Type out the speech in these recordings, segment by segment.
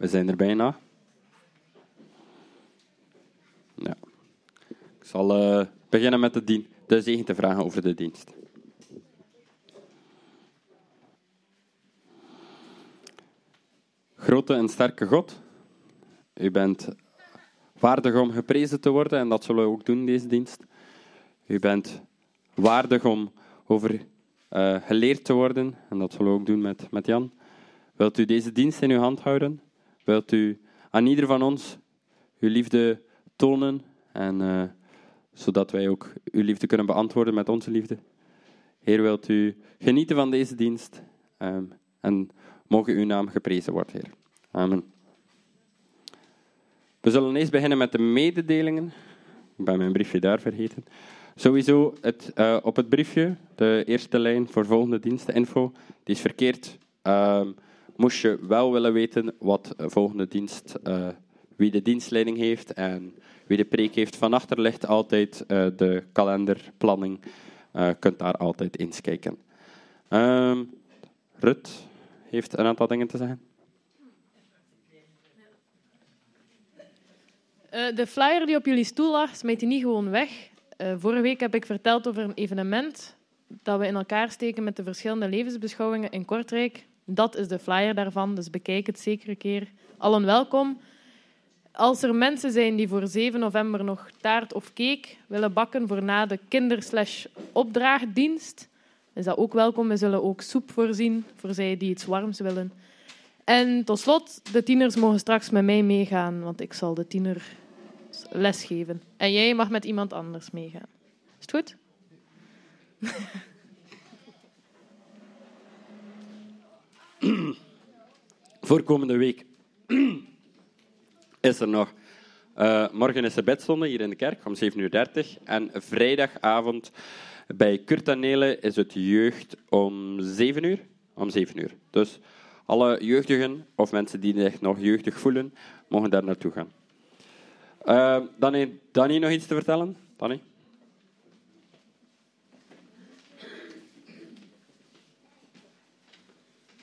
We zijn er bijna. Ik zal eh, beginnen met de, dien de zegen te vragen over de dienst. Grote en sterke God, u bent waardig om geprezen te worden en dat zullen we ook doen, deze dienst. U bent waardig om over uh, geleerd te worden en dat zullen we ook doen met, met Jan. Wilt u deze dienst in uw hand houden? Wilt u aan ieder van ons uw liefde tonen en uh, zodat wij ook uw liefde kunnen beantwoorden met onze liefde? Heer, wilt u genieten van deze dienst um, en mogen uw naam geprezen worden, Heer. Amen. We zullen eerst beginnen met de mededelingen. Ik ben mijn briefje daar vergeten. Sowieso het, uh, op het briefje, de eerste lijn voor volgende diensten, info, die is verkeerd. Uh, moest je wel willen weten wat volgende dienst, uh, wie de dienstleiding heeft en wie de preek heeft. Van achter ligt altijd uh, de kalenderplanning. Je kunt daar altijd eens kijken. Ehm, Rut heeft een aantal dingen te zeggen. De flyer die op jullie stoel lag, smijt die niet gewoon weg. Vorige week heb ik verteld over een evenement dat we in elkaar steken met de verschillende levensbeschouwingen in Kortrijk. Dat is de flyer daarvan, dus bekijk het zeker een keer. Allen welkom. Als er mensen zijn die voor 7 november nog taart of cake willen bakken voor na de kinder-opdraagdienst, is dat ook welkom. We zullen ook soep voorzien voor zij die iets warms willen. En tot slot, de tieners mogen straks met mij meegaan, want ik zal de tiener lesgeven. En jij mag met iemand anders meegaan. Is het goed? Voor komende week is er nog. Uh, morgen is er bedstonde hier in de kerk om 7.30 uur. En vrijdagavond bij Kurt is het jeugd om 7 uur. Om 7 uur. Dus alle jeugdigen of mensen die zich nog jeugdig voelen, mogen daar naartoe gaan. Uh, Danny, Danny, nog iets te vertellen? Danny?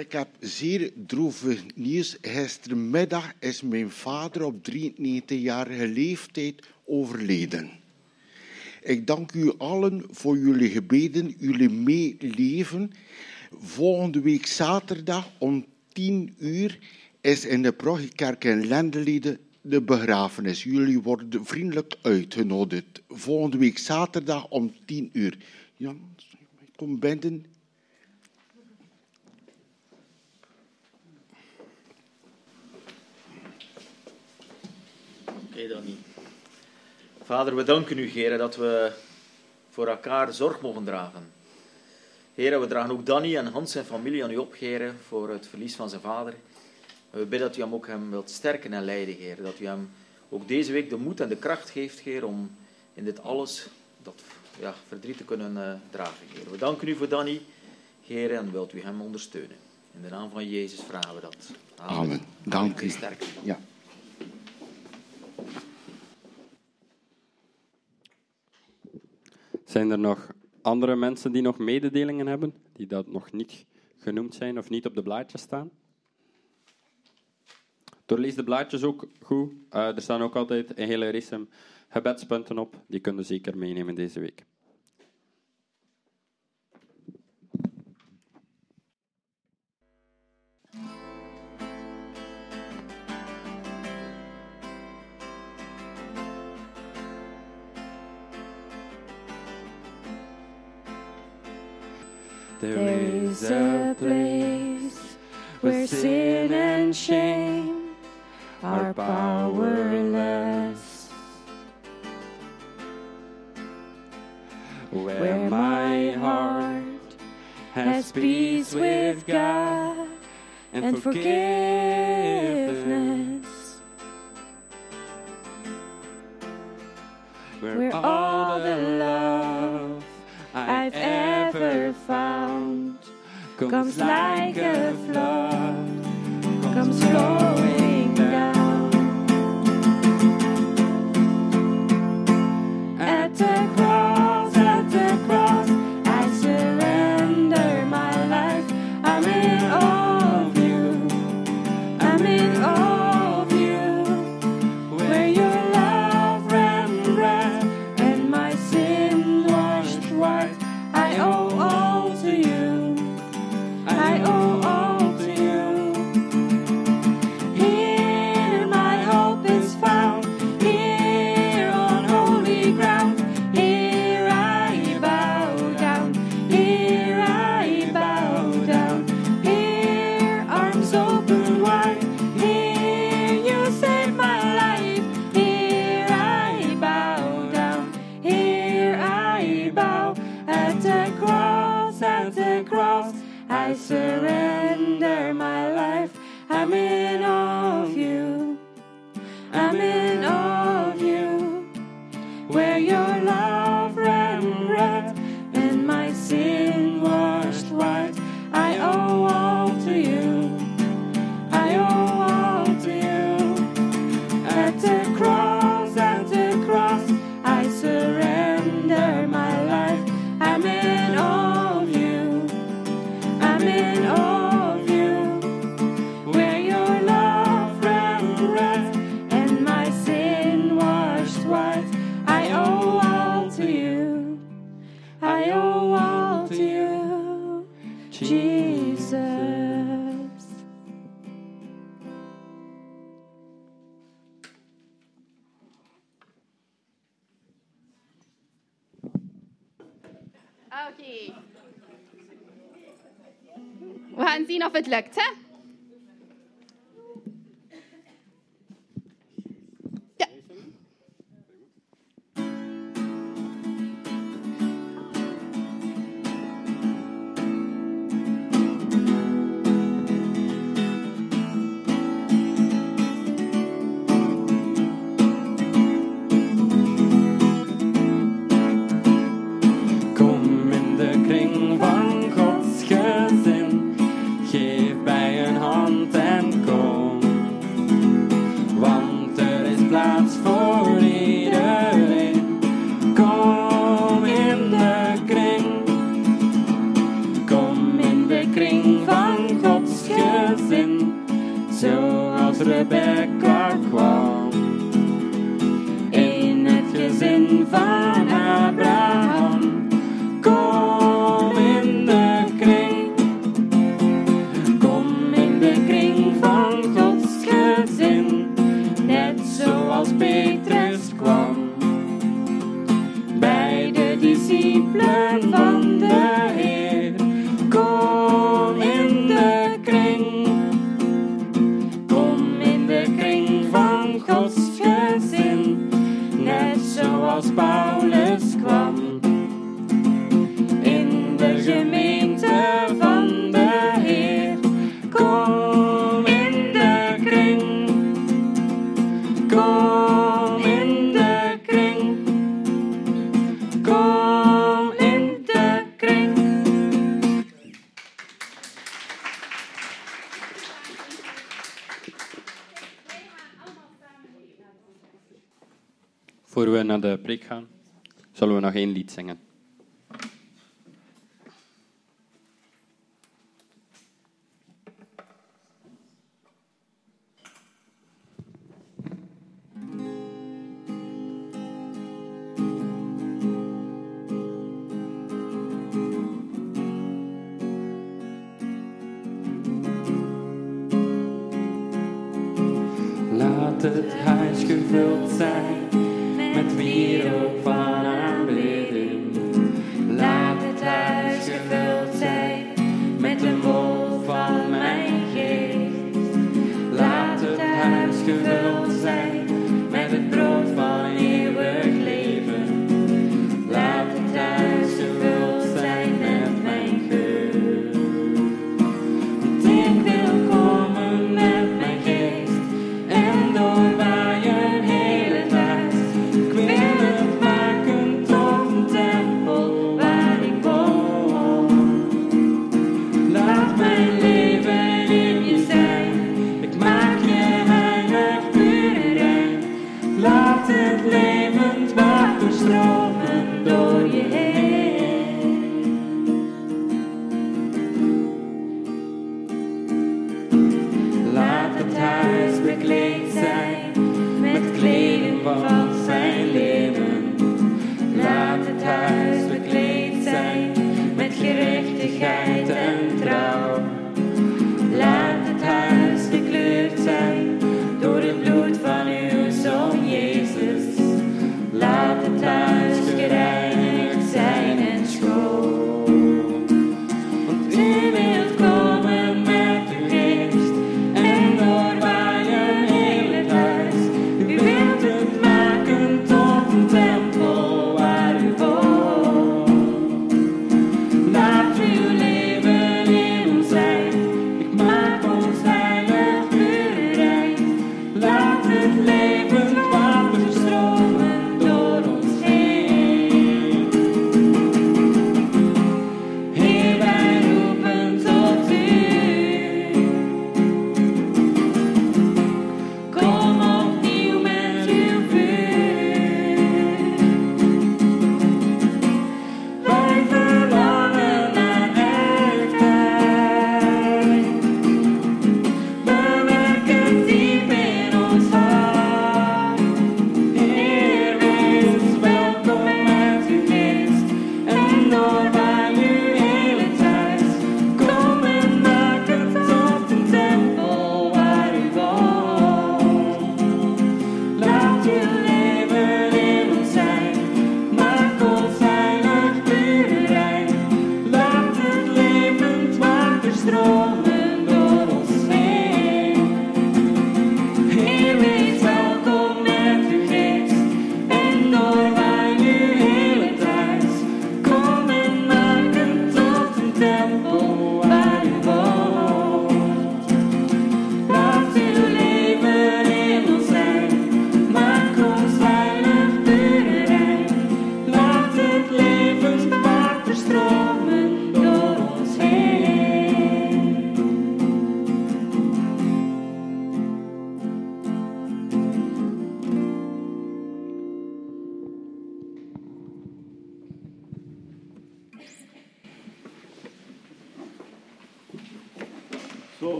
Ik heb zeer droevig nieuws. Gistermiddag is mijn vader op 93-jarige leeftijd overleden. Ik dank u allen voor jullie gebeden, jullie meeleven. Volgende week zaterdag om 10 uur is in de Prochiekerk in Lendeleden de begrafenis. Jullie worden vriendelijk uitgenodigd. Volgende week zaterdag om 10 uur. Jan, kom binnen. Oké, niet. Vader, we danken u, Heer, dat we voor elkaar zorg mogen dragen. Heer, we dragen ook Danny en Hans en familie aan u op, Heer, voor het verlies van zijn vader. We bidden dat u hem ook hem wilt sterken en leiden, Heer. Dat u hem ook deze week de moed en de kracht geeft, Heer, om in dit alles dat ja, verdriet te kunnen uh, dragen, Heer. We danken u voor Danny, Heer, en wilt u hem ondersteunen. In de naam van Jezus vragen we dat. Amen. Amen. Dank u. Sterk. Ja. Zijn er nog andere mensen die nog mededelingen hebben, die dat nog niet genoemd zijn of niet op de blaadjes staan? Doorlees de blaadjes ook goed. Uh, er staan ook altijd een hele race gebedspunten op. Die kunnen zeker meenemen deze week. There is a place where sin and shame are powerless. Where my heart has peace with God and forgiveness. Comes like a flood, comes flowing Oké. We gaan zien het huis gevuld zijn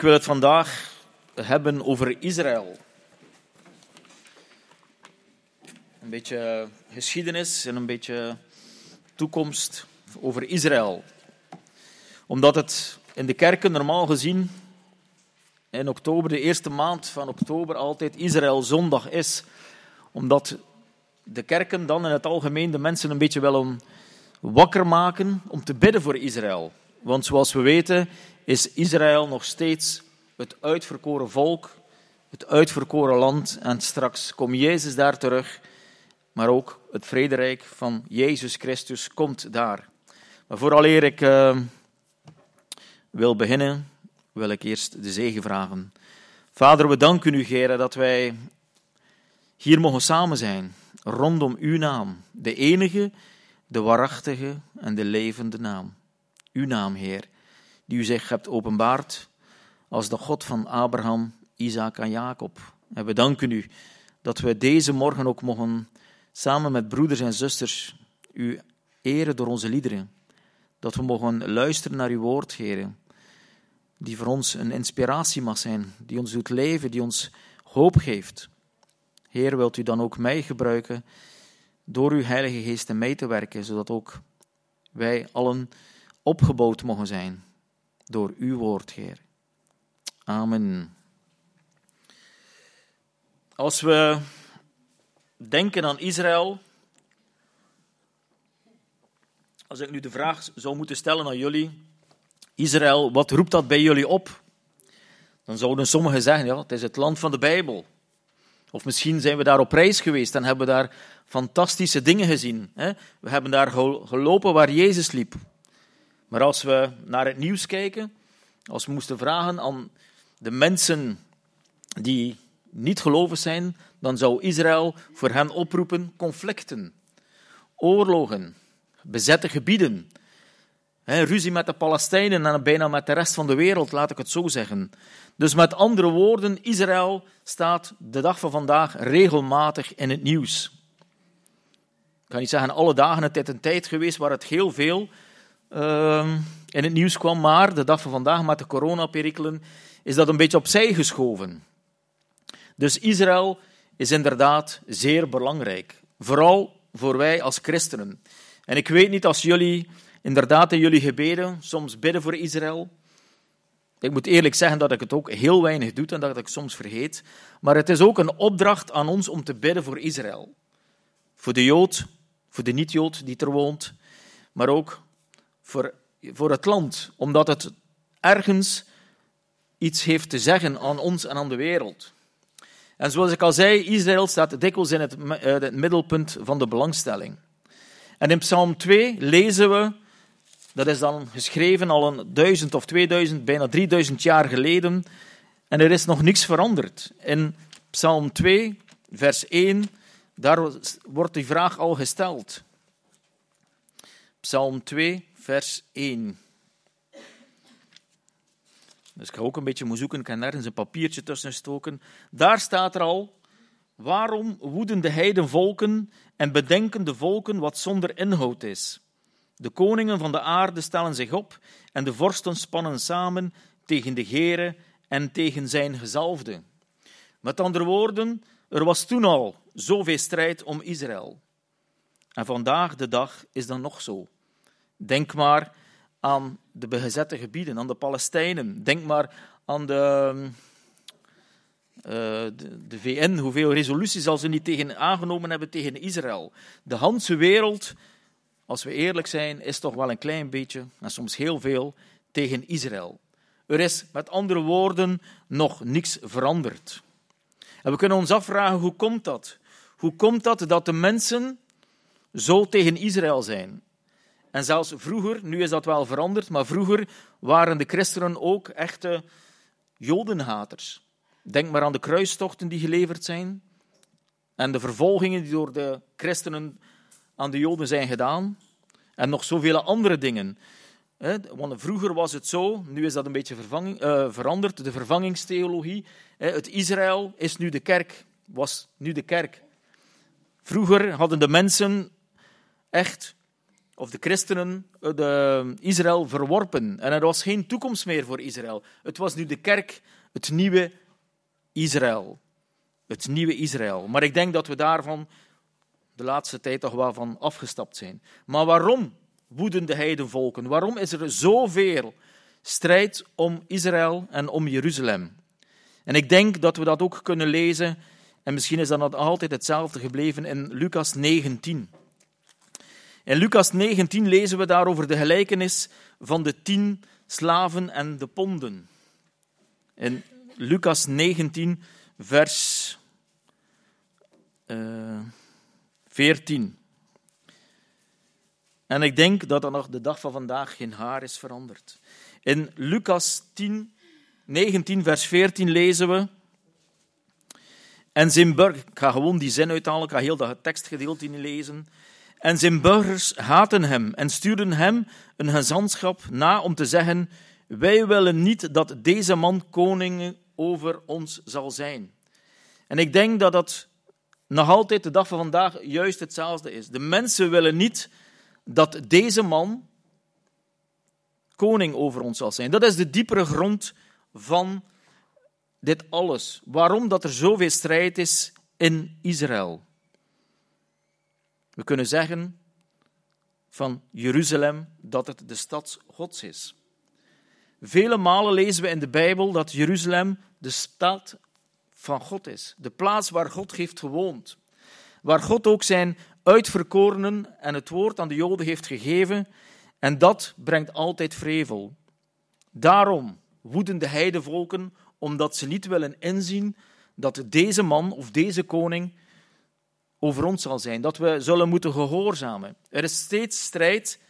ik wil het vandaag hebben over Israël. Een beetje geschiedenis en een beetje toekomst over Israël. Omdat het in de kerken normaal gezien in oktober, de eerste maand van oktober, altijd Israël zondag is. Omdat de kerken dan in het algemeen de mensen een beetje willen wakker maken om te bidden voor Israël. Want zoals we weten is Israël nog steeds het uitverkoren volk, het uitverkoren land. En straks komt Jezus daar terug, maar ook het vrederijk van Jezus Christus komt daar. Maar vooraleer ik uh, wil beginnen, wil ik eerst de zegen vragen. Vader, we danken u, Heer, dat wij hier mogen samen zijn, rondom uw naam, de enige, de waarachtige en de levende naam. Uw naam, Heer, die u zich hebt openbaard als de God van Abraham, Isaac en Jacob. En we danken u dat we deze morgen ook mogen samen met broeders en zusters u eren door onze liederen. Dat we mogen luisteren naar uw woord, Heer die voor ons een inspiratie mag zijn, die ons doet leven, die ons hoop geeft. Heer, wilt u dan ook mij gebruiken door uw Heilige Geest mij te werken, zodat ook wij allen opgebouwd mogen zijn door uw woord, Heer. Amen. Als we denken aan Israël, als ik nu de vraag zou moeten stellen aan jullie, Israël, wat roept dat bij jullie op? Dan zouden sommigen zeggen, ja, het is het land van de Bijbel. Of misschien zijn we daar op reis geweest en hebben daar fantastische dingen gezien. We hebben daar gelopen waar Jezus liep. Maar als we naar het nieuws kijken, als we moesten vragen aan de mensen die niet gelovig zijn, dan zou Israël voor hen oproepen conflicten, oorlogen, bezette gebieden, ruzie met de Palestijnen en bijna met de rest van de wereld, laat ik het zo zeggen. Dus met andere woorden, Israël staat de dag van vandaag regelmatig in het nieuws. Ik kan niet zeggen alle dagen, het is een tijd geweest waar het heel veel uh, in het nieuws kwam, maar de dag van vandaag met de coronaperikelen is dat een beetje opzij geschoven. Dus Israël is inderdaad zeer belangrijk, vooral voor wij als christenen. En ik weet niet als jullie inderdaad in jullie gebeden soms bidden voor Israël. Ik moet eerlijk zeggen dat ik het ook heel weinig doe en dat ik soms vergeet. Maar het is ook een opdracht aan ons om te bidden voor Israël. Voor de Jood, voor de niet-Jood die er woont, maar ook voor, voor het land, omdat het ergens iets heeft te zeggen aan ons en aan de wereld. En zoals ik al zei, Israël staat dikwijls in het, uh, het middelpunt van de belangstelling. En in Psalm 2 lezen we dat is dan geschreven al een duizend of 2000, bijna 3000 jaar geleden. En er is nog niks veranderd. In Psalm 2, vers 1, daar wordt die vraag al gesteld. Psalm 2, vers 1. Dus ik ga ook een beetje moeten zoeken, ik kan nergens een papiertje tussen stoken. Daar staat er al, waarom woeden de heidenvolken en bedenken de volken wat zonder inhoud is? De koningen van de aarde stellen zich op en de vorsten spannen samen tegen de Gere en tegen zijn gezalfde. Met andere woorden, er was toen al zoveel strijd om Israël. En vandaag de dag is dat nog zo. Denk maar aan de bezette gebieden, aan de Palestijnen. Denk maar aan de, uh, de, VN, hoeveel resoluties al ze niet tegen aangenomen hebben tegen Israël. De hele wereld als we eerlijk zijn, is toch wel een klein beetje, en soms heel veel, tegen Israël. Er is met andere woorden nog niks veranderd. En we kunnen ons afvragen, hoe komt dat? Hoe komt dat dat de mensen zo tegen Israël zijn? En zelfs vroeger, nu is dat wel veranderd, maar vroeger waren de christenen ook echte jodenhaters. Denk maar aan de kruistochten die geleverd zijn en de vervolgingen die door de christenen aan de Joden zijn gedaan. En nog zoveel andere dingen. Want vroeger was het zo, nu is dat een beetje uh, veranderd, de vervangingstheologie. Het Israël is nu de kerk, was nu de kerk. Vroeger hadden de mensen echt, of de christenen, eh, de Israël verworpen. En er was geen toekomst meer voor Israël. Het was nu de kerk, het nieuwe Israël. Het nieuwe Israël. Maar ik denk dat we daarvan de laatste tijd toch wel van afgestapt zijn. Maar waarom woeden de heidenvolken? Waarom is er zoveel strijd om Israël en om Jeruzalem? En ik denk dat we dat ook kunnen lezen, en misschien is dat altijd hetzelfde gebleven in Lucas 19. In Lucas 19 lezen we daarover de gelijkenis van de tien slaven en de ponden. In Lucas 19, vers eh 14. En ik denk dat er nog de dag van vandaag geen haar is veranderd. In Lucas 10, 19, vers 14 lezen we. En zijn burgers, ik ga gewoon die zin uithalen, ik ga heel dat tekstgedeelte niet lezen. En zijn burgers haten hem en stuurden hem een gezantschap na om te zeggen: Wij willen niet dat deze man koning over ons zal zijn. En ik denk dat dat nog altijd de dag van vandaag juist hetzelfde is. De mensen willen niet dat deze man koning over ons zal zijn. Dat is de diepere grond van dit alles. Waarom dat er zoveel strijd is in Israël. We kunnen zeggen van Jeruzalem dat het de stad Gods is. Vele malen lezen we in de Bijbel dat Jeruzalem de stad van God is. De plaats waar God heeft gewoond. Waar God ook zijn uitverkorenen en het woord aan de Joden heeft gegeven. En dat brengt altijd vrevel. Daarom woeden de heidevolken, omdat ze niet willen inzien dat deze man of deze koning over ons zal zijn. Dat we zullen moeten gehoorzamen. Er is steeds strijd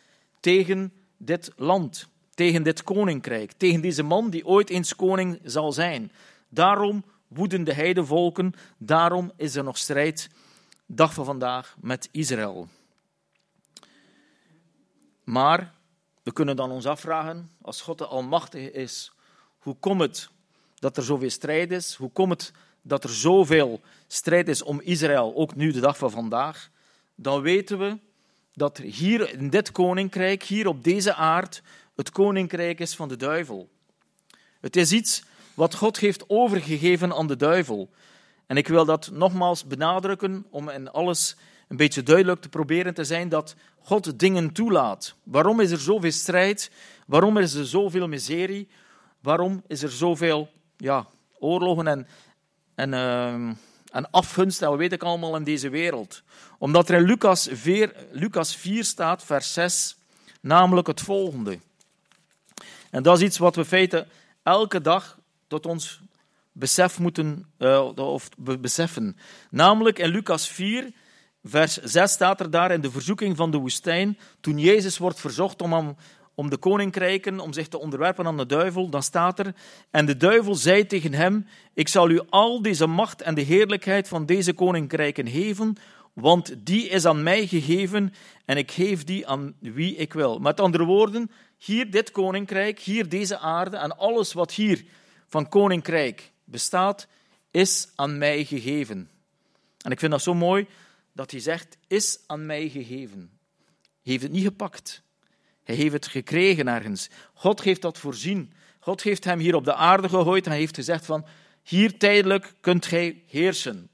tegen dit land, tegen dit koninkrijk, tegen deze man die ooit eens koning zal zijn. Daarom woeden de heidevolken, daarom is er nog strijd, dag van vandaag, met Israël. Maar we kunnen dan ons afvragen, als God de Almachtige is, hoe komt het dat er zoveel strijd is? Hoe komt het dat er zoveel strijd is om Israël, ook nu de dag van vandaag? Dan weten we dat er hier in dit koninkrijk, hier op deze aard, het koninkrijk is van de duivel. Het is iets wat God heeft overgegeven aan de duivel. En ik wil dat nogmaals benadrukken om in alles een beetje duidelijk te proberen te zijn dat God dingen toelaat. Waarom is er zoveel strijd? Waarom is er zoveel miserie? Waarom is er zoveel ja, oorlogen en, en, uh, en afgunst, dat weet ik allemaal in deze wereld? Omdat er in Lucas 4, Lucas 4 staat, vers 6, namelijk het volgende. En dat is iets wat we feiten elke dag tot ons besef moeten uh, of beseffen. Namelijk in Lucas 4, vers 6 staat er daar in de verzoeking van de woestijn, toen Jezus wordt verzocht om, hem, om de koninkrijken, om zich te onderwerpen aan de duivel, dan staat er, en de duivel zei tegen hem, ik zal u al deze macht en de heerlijkheid van deze koninkrijken geven, want die is aan mij gegeven en ik geef die aan wie ik wil. Met andere woorden, hier dit koninkrijk, hier deze aarde en alles wat hier van koninkrijk bestaat, is aan mij gegeven. En ik vind dat zo mooi dat hij zegt, is aan mij gegeven. Heeft het niet gepakt. Hij heeft het gekregen ergens. God heeft dat voorzien. God heeft hem hier op de aarde gegooid en heeft gezegd van, hier tijdelijk kunt gij heersen.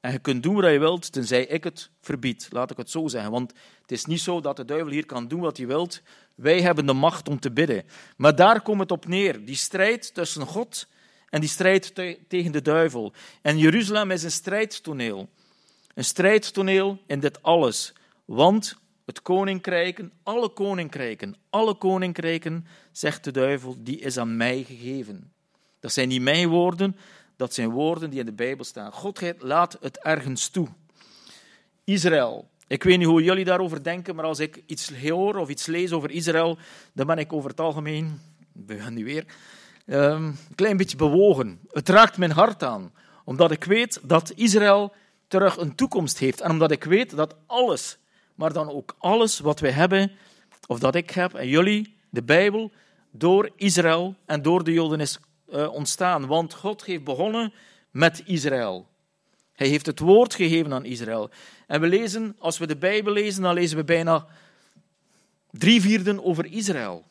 En je kunt doen wat je wilt, tenzij ik het verbied. Laat ik het zo zeggen. Want het is niet zo dat de duivel hier kan doen wat hij wilt. Wij hebben de macht om te bidden. Maar daar komt het op neer. Die strijd tussen God en die strijd te tegen de duivel. En Jeruzalem is een strijdtoneel. Een strijdtoneel in dit alles. Want het koninkrijken, alle koninkrijken, alle koninkrijken, zegt de duivel, die is aan mij gegeven. Dat zijn niet mijn woorden, dat zijn woorden die in de Bijbel staan. God laat het ergens toe. Israël. Ik weet niet hoe jullie daarover denken, maar als ik iets hoor of iets lees over Israël, dan ben ik over het algemeen, we gaan nu weer, ehm, een klein beetje bewogen. Het raakt mijn hart aan, omdat ik weet dat Israël terug een toekomst heeft. En omdat ik weet dat alles, maar dan ook alles wat wij hebben, of dat ik heb en jullie, de Bijbel, door Israël en door de Joden is uh, ontstaan. Want God heeft begonnen met Israël. Hij heeft het woord gegeven aan Israël. En we lezen, als we de Bijbel lezen, dan lezen we bijna drie vierden over Israël.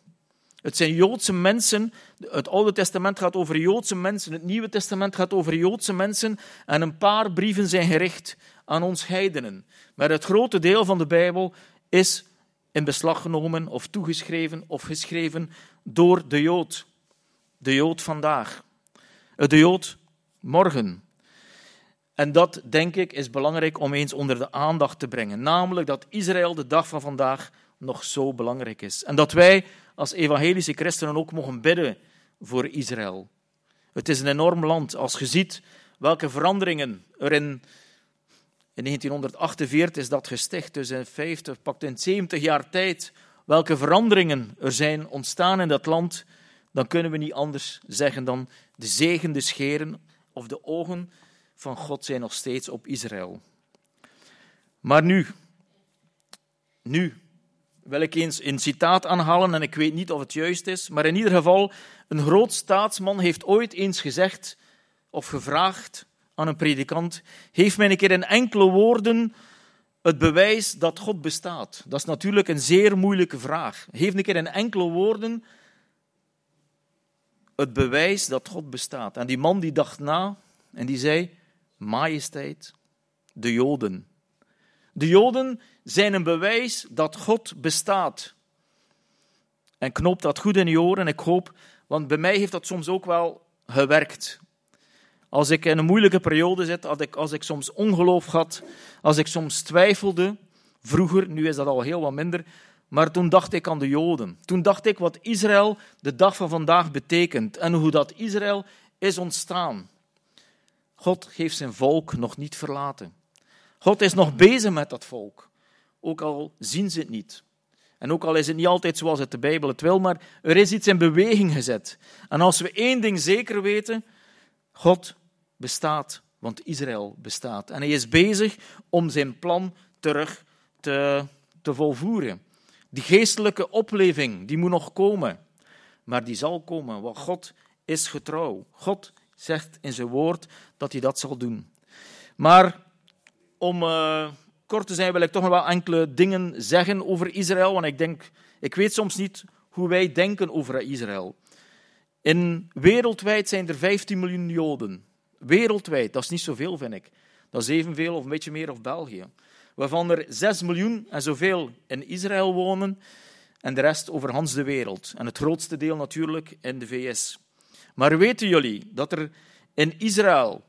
Het zijn Joodse mensen. Het Oude Testament gaat over Joodse mensen. Het Nieuwe Testament gaat over Joodse mensen. En een paar brieven zijn gericht aan ons heidenen. Maar het grote deel van de Bijbel is in beslag genomen of toegeschreven of geschreven door de Jood. De Jood vandaag. De Jood morgen. En dat, denk ik, is belangrijk om eens onder de aandacht te brengen. Namelijk dat Israël de dag van vandaag nog zo belangrijk is. En dat wij als evangelische christenen ook mogen bidden voor Israël. Het is een enorm land. Als je ziet welke veranderingen er in, in 1948 is dat gesticht, dus in 50, pakt in 70 jaar tijd, welke veranderingen er zijn ontstaan in dat land, dan kunnen we niet anders zeggen dan de zegende scheren of de ogen van God zijn nog steeds op Israël. Maar nu, nu wil ik eens een citaat aanhalen en ik weet niet of het juist is, maar in ieder geval, een groot staatsman heeft ooit eens gezegd of gevraagd aan een predikant, geef mij een keer in enkele woorden het bewijs dat God bestaat. Dat is natuurlijk een zeer moeilijke vraag. Geef een keer in enkele woorden het bewijs dat God bestaat. En die man die dacht na en die zei, majesteit, de Joden. De Joden zijn een bewijs dat God bestaat. En knoop dat goed in je oren, ik hoop, want bij mij heeft dat soms ook wel gewerkt. Als ik in een moeilijke periode zit, als ik, als ik soms ongeloof had, als ik soms twijfelde, vroeger, nu is dat al heel wat minder, maar toen dacht ik aan de Joden. Toen dacht ik wat Israël de dag van vandaag betekent en hoe dat Israël is ontstaan. God heeft zijn volk nog niet verlaten. God is nog bezig met dat volk, ook al zien ze het niet. En ook al is het niet altijd zoals het de Bijbel het wil, maar er is iets in beweging gezet. En als we één ding zeker weten, God bestaat, want Israël bestaat. En hij is bezig om zijn plan terug te, te volvoeren. Die geestelijke opleving, die moet nog komen. Maar die zal komen, want God is getrouw. God zegt in zijn woord dat hij dat zal doen. Maar om uh, kort te zijn, wil ik toch nog wel enkele dingen zeggen over Israël. Want ik denk, ik weet soms niet hoe wij denken over Israël. In, wereldwijd zijn er 15 miljoen Joden. Wereldwijd, dat is niet zoveel, vind ik. Dat is evenveel of een beetje meer of België. Waarvan er 6 miljoen en zoveel in Israël wonen en de rest over Hans de wereld. En het grootste deel natuurlijk in de VS. Maar weten jullie dat er in Israël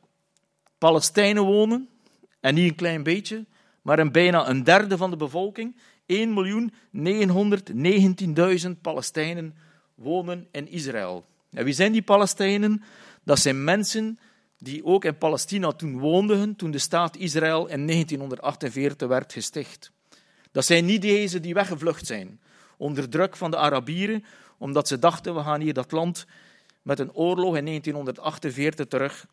Palestijnen wonen en niet een klein beetje, maar een bijna een derde van de bevolking, 1.919.000 Palestijnen wonen in Israël. En wie zijn die Palestijnen? Dat zijn mensen die ook in Palestina toen woonden, toen de staat Israël in 1948 werd gesticht. Dat zijn niet deze die weggevlucht zijn onder druk van de Arabieren, omdat ze dachten, we gaan hier dat land met een oorlog in 1948 terug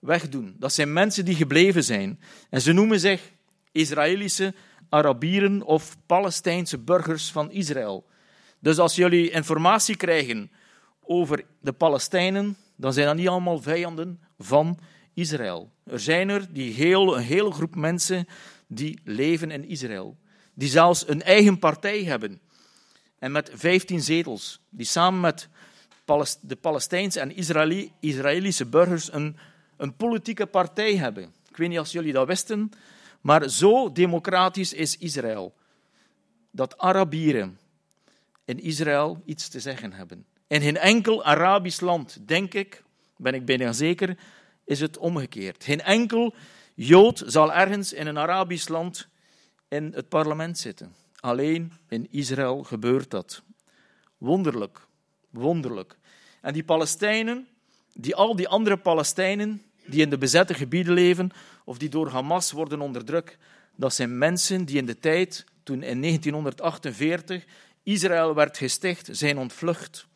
wegdoen. Dat zijn mensen die gebleven zijn. En ze noemen zich Israëlische Arabieren of Palestijnse burgers van Israël. Dus als jullie informatie krijgen over de Palestijnen, dan zijn dat niet allemaal vijanden van Israël. Er zijn er die heel, een hele groep mensen die leven in Israël. Die zelfs een eigen partij hebben. En met 15 zetels. Die samen met de Palestijnse en Israëlische burgers een een politieke partij hebben. Ik weet niet of jullie dat wisten, maar zo democratisch is Israël. Dat Arabieren in Israël iets te zeggen hebben. In geen enkel Arabisch land, denk ik, ben ik bijna zeker, is het omgekeerd. Geen enkel Jood zal ergens in een Arabisch land in het parlement zitten. Alleen in Israël gebeurt dat. Wonderlijk, wonderlijk. En die Palestijnen, die al die andere Palestijnen, die in de bezette gebieden leven of die door Hamas worden onderdrukt. Dat zijn mensen die in de tijd, toen in 1948 Israël werd gesticht, zijn ontvlucht.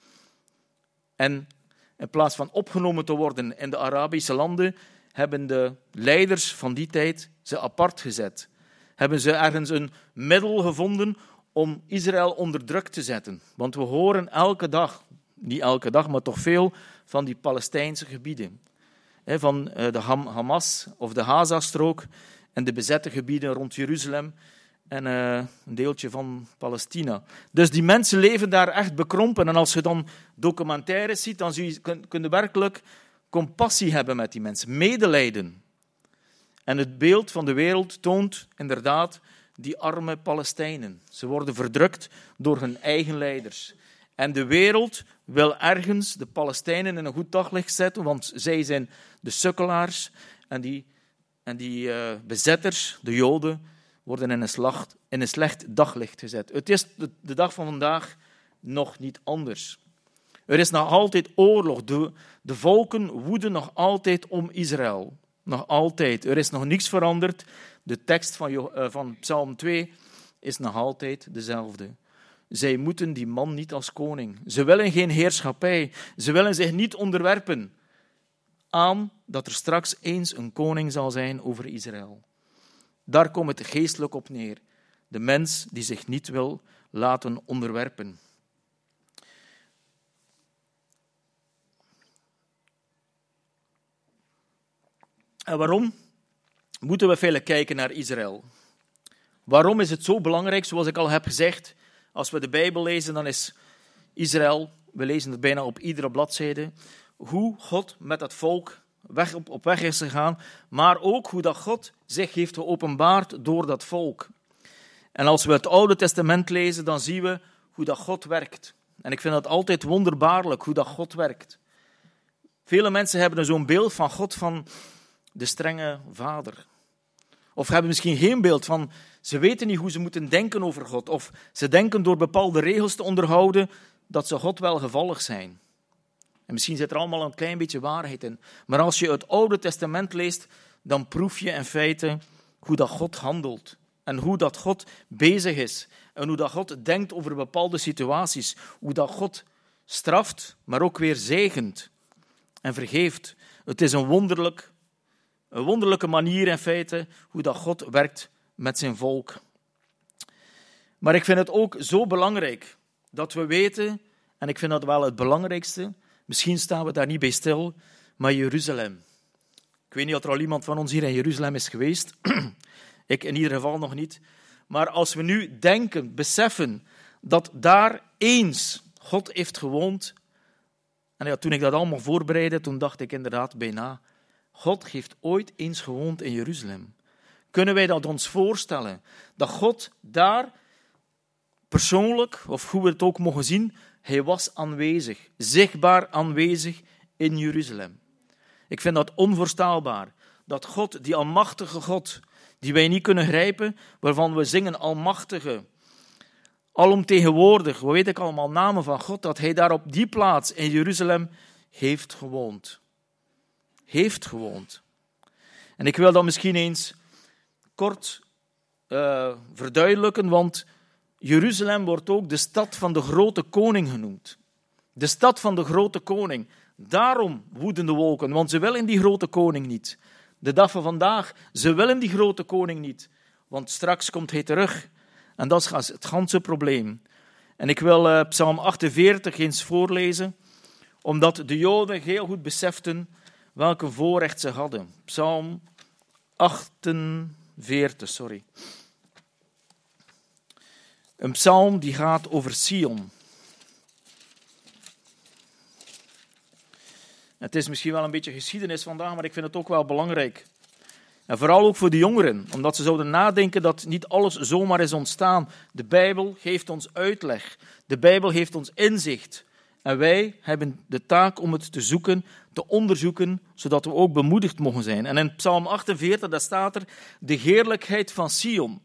En in plaats van opgenomen te worden in de Arabische landen, hebben de leiders van die tijd ze apart gezet. Hebben ze ergens een middel gevonden om Israël onder druk te zetten. Want we horen elke dag, niet elke dag, maar toch veel, van die Palestijnse gebieden. van eh, de Ham- Hamas of de Gaza-strook en de bezette gebieden rond Jeruzalem en eh, een deeltje van Palestina. Dus die mensen leven daar echt bekrompen. En als je dan documentaires ziet, dan zie je, kun, je werkelijk compassie hebben met die mensen, medelijden. En het beeld van de wereld toont inderdaad die arme Palestijnen. Ze worden verdrukt door hun eigen leiders. En de wereld wil ergens de Palestijnen in een goed daglicht zetten, want zij zijn de sukkelaars. En die, en die eh, bezetters, de Joden, worden in een, slacht, in een slecht daglicht gezet. Het is de, dag van vandaag nog niet anders. Er is nog altijd oorlog. De, de volken woeden nog altijd om Israël. Nog altijd. Er is nog niets veranderd. De tekst van, eh, van Psalm 2 is nog altijd dezelfde. Zij moeten die man niet als koning. Ze willen geen heerschappij. Ze willen zich niet onderwerpen aan dat er straks eens een koning zal zijn over Israël. Daar komt het geestelijk op neer. De mens die zich niet wil laten onderwerpen. En waarom moeten we veel kijken naar Israël? Waarom is het zo belangrijk? Zoals ik al heb gezegd, als we de Bijbel lezen, dan is Israël, we lezen het bijna op iedere bladzijde, hoe God met dat volk weg op, op weg is gegaan, maar ook hoe dat God zich heeft geopenbaard door dat volk. En als we het Oude Testament lezen, dan zien we hoe dat God werkt. En ik vind dat altijd wonderbaarlijk, hoe dat God werkt. Vele mensen hebben zo'n beeld van God van de strenge vader. Of hebben misschien geen beeld van, ze weten niet hoe ze moeten denken over God. Of ze denken door bepaalde regels te onderhouden dat ze God wel gevallig zijn. En misschien zit er allemaal een klein beetje waarheid in. Maar als je het Oude Testament leest, dan proef je in feite hoe dat God handelt. En hoe dat God bezig is. En hoe dat God denkt over bepaalde situaties. Hoe dat God straft, maar ook weer zegent en vergeeft. Het is een, wonderlijk, een wonderlijke manier in feite hoe dat God werkt met zijn volk. Maar ik vind het ook zo belangrijk dat we weten, en ik vind dat wel het belangrijkste, misschien staan we daar niet bij stil, maar Jeruzalem. Ik weet niet of er al iemand van ons hier in Jeruzalem is geweest. ik in ieder geval nog niet. Maar als we nu denken, beseffen dat daar eens God heeft gewoond. En ja, toen ik dat allemaal voorbereidde, toen dacht ik inderdaad bijna, God heeft ooit eens gewoond in Jeruzalem. Kunnen wij dat ons voorstellen? Dat God daar persoonlijk, of hoe we het ook mogen zien, hij was aanwezig, zichtbaar aanwezig in Jeruzalem. Ik vind dat onvoorstelbaar. Dat God, die almachtige God, die wij niet kunnen grijpen, waarvan we zingen almachtige, alomtegenwoordig, we weten allemaal namen van God, dat hij daar op die plaats in Jeruzalem heeft gewoond. Heeft gewoond. En ik wil dat misschien eens kort uh, verduidelijken, want Jeruzalem wordt ook de stad van de grote koning genoemd. De stad van de grote koning. Daarom woeden de wolken, want ze willen die grote koning niet. De dag van vandaag, ze willen die grote koning niet, want straks komt hij terug. En dat is het ganse probleem. En ik wil uh, Psalm 48 eens voorlezen, omdat de Joden heel goed beseften welke voorrecht ze hadden. Psalm 48, sorry. Een psalm die gaat over Sion. Het is misschien wel een beetje geschiedenis vandaag, maar ik vind het ook wel belangrijk. En vooral ook voor de jongeren, omdat ze zouden nadenken dat niet alles zomaar is ontstaan. De Bijbel geeft ons uitleg. De Bijbel geeft ons inzicht. En wij hebben de taak om het te zoeken, te onderzoeken, zodat we ook bemoedigd mogen zijn. En in Psalm 48, daar staat er de heerlijkheid van Sion.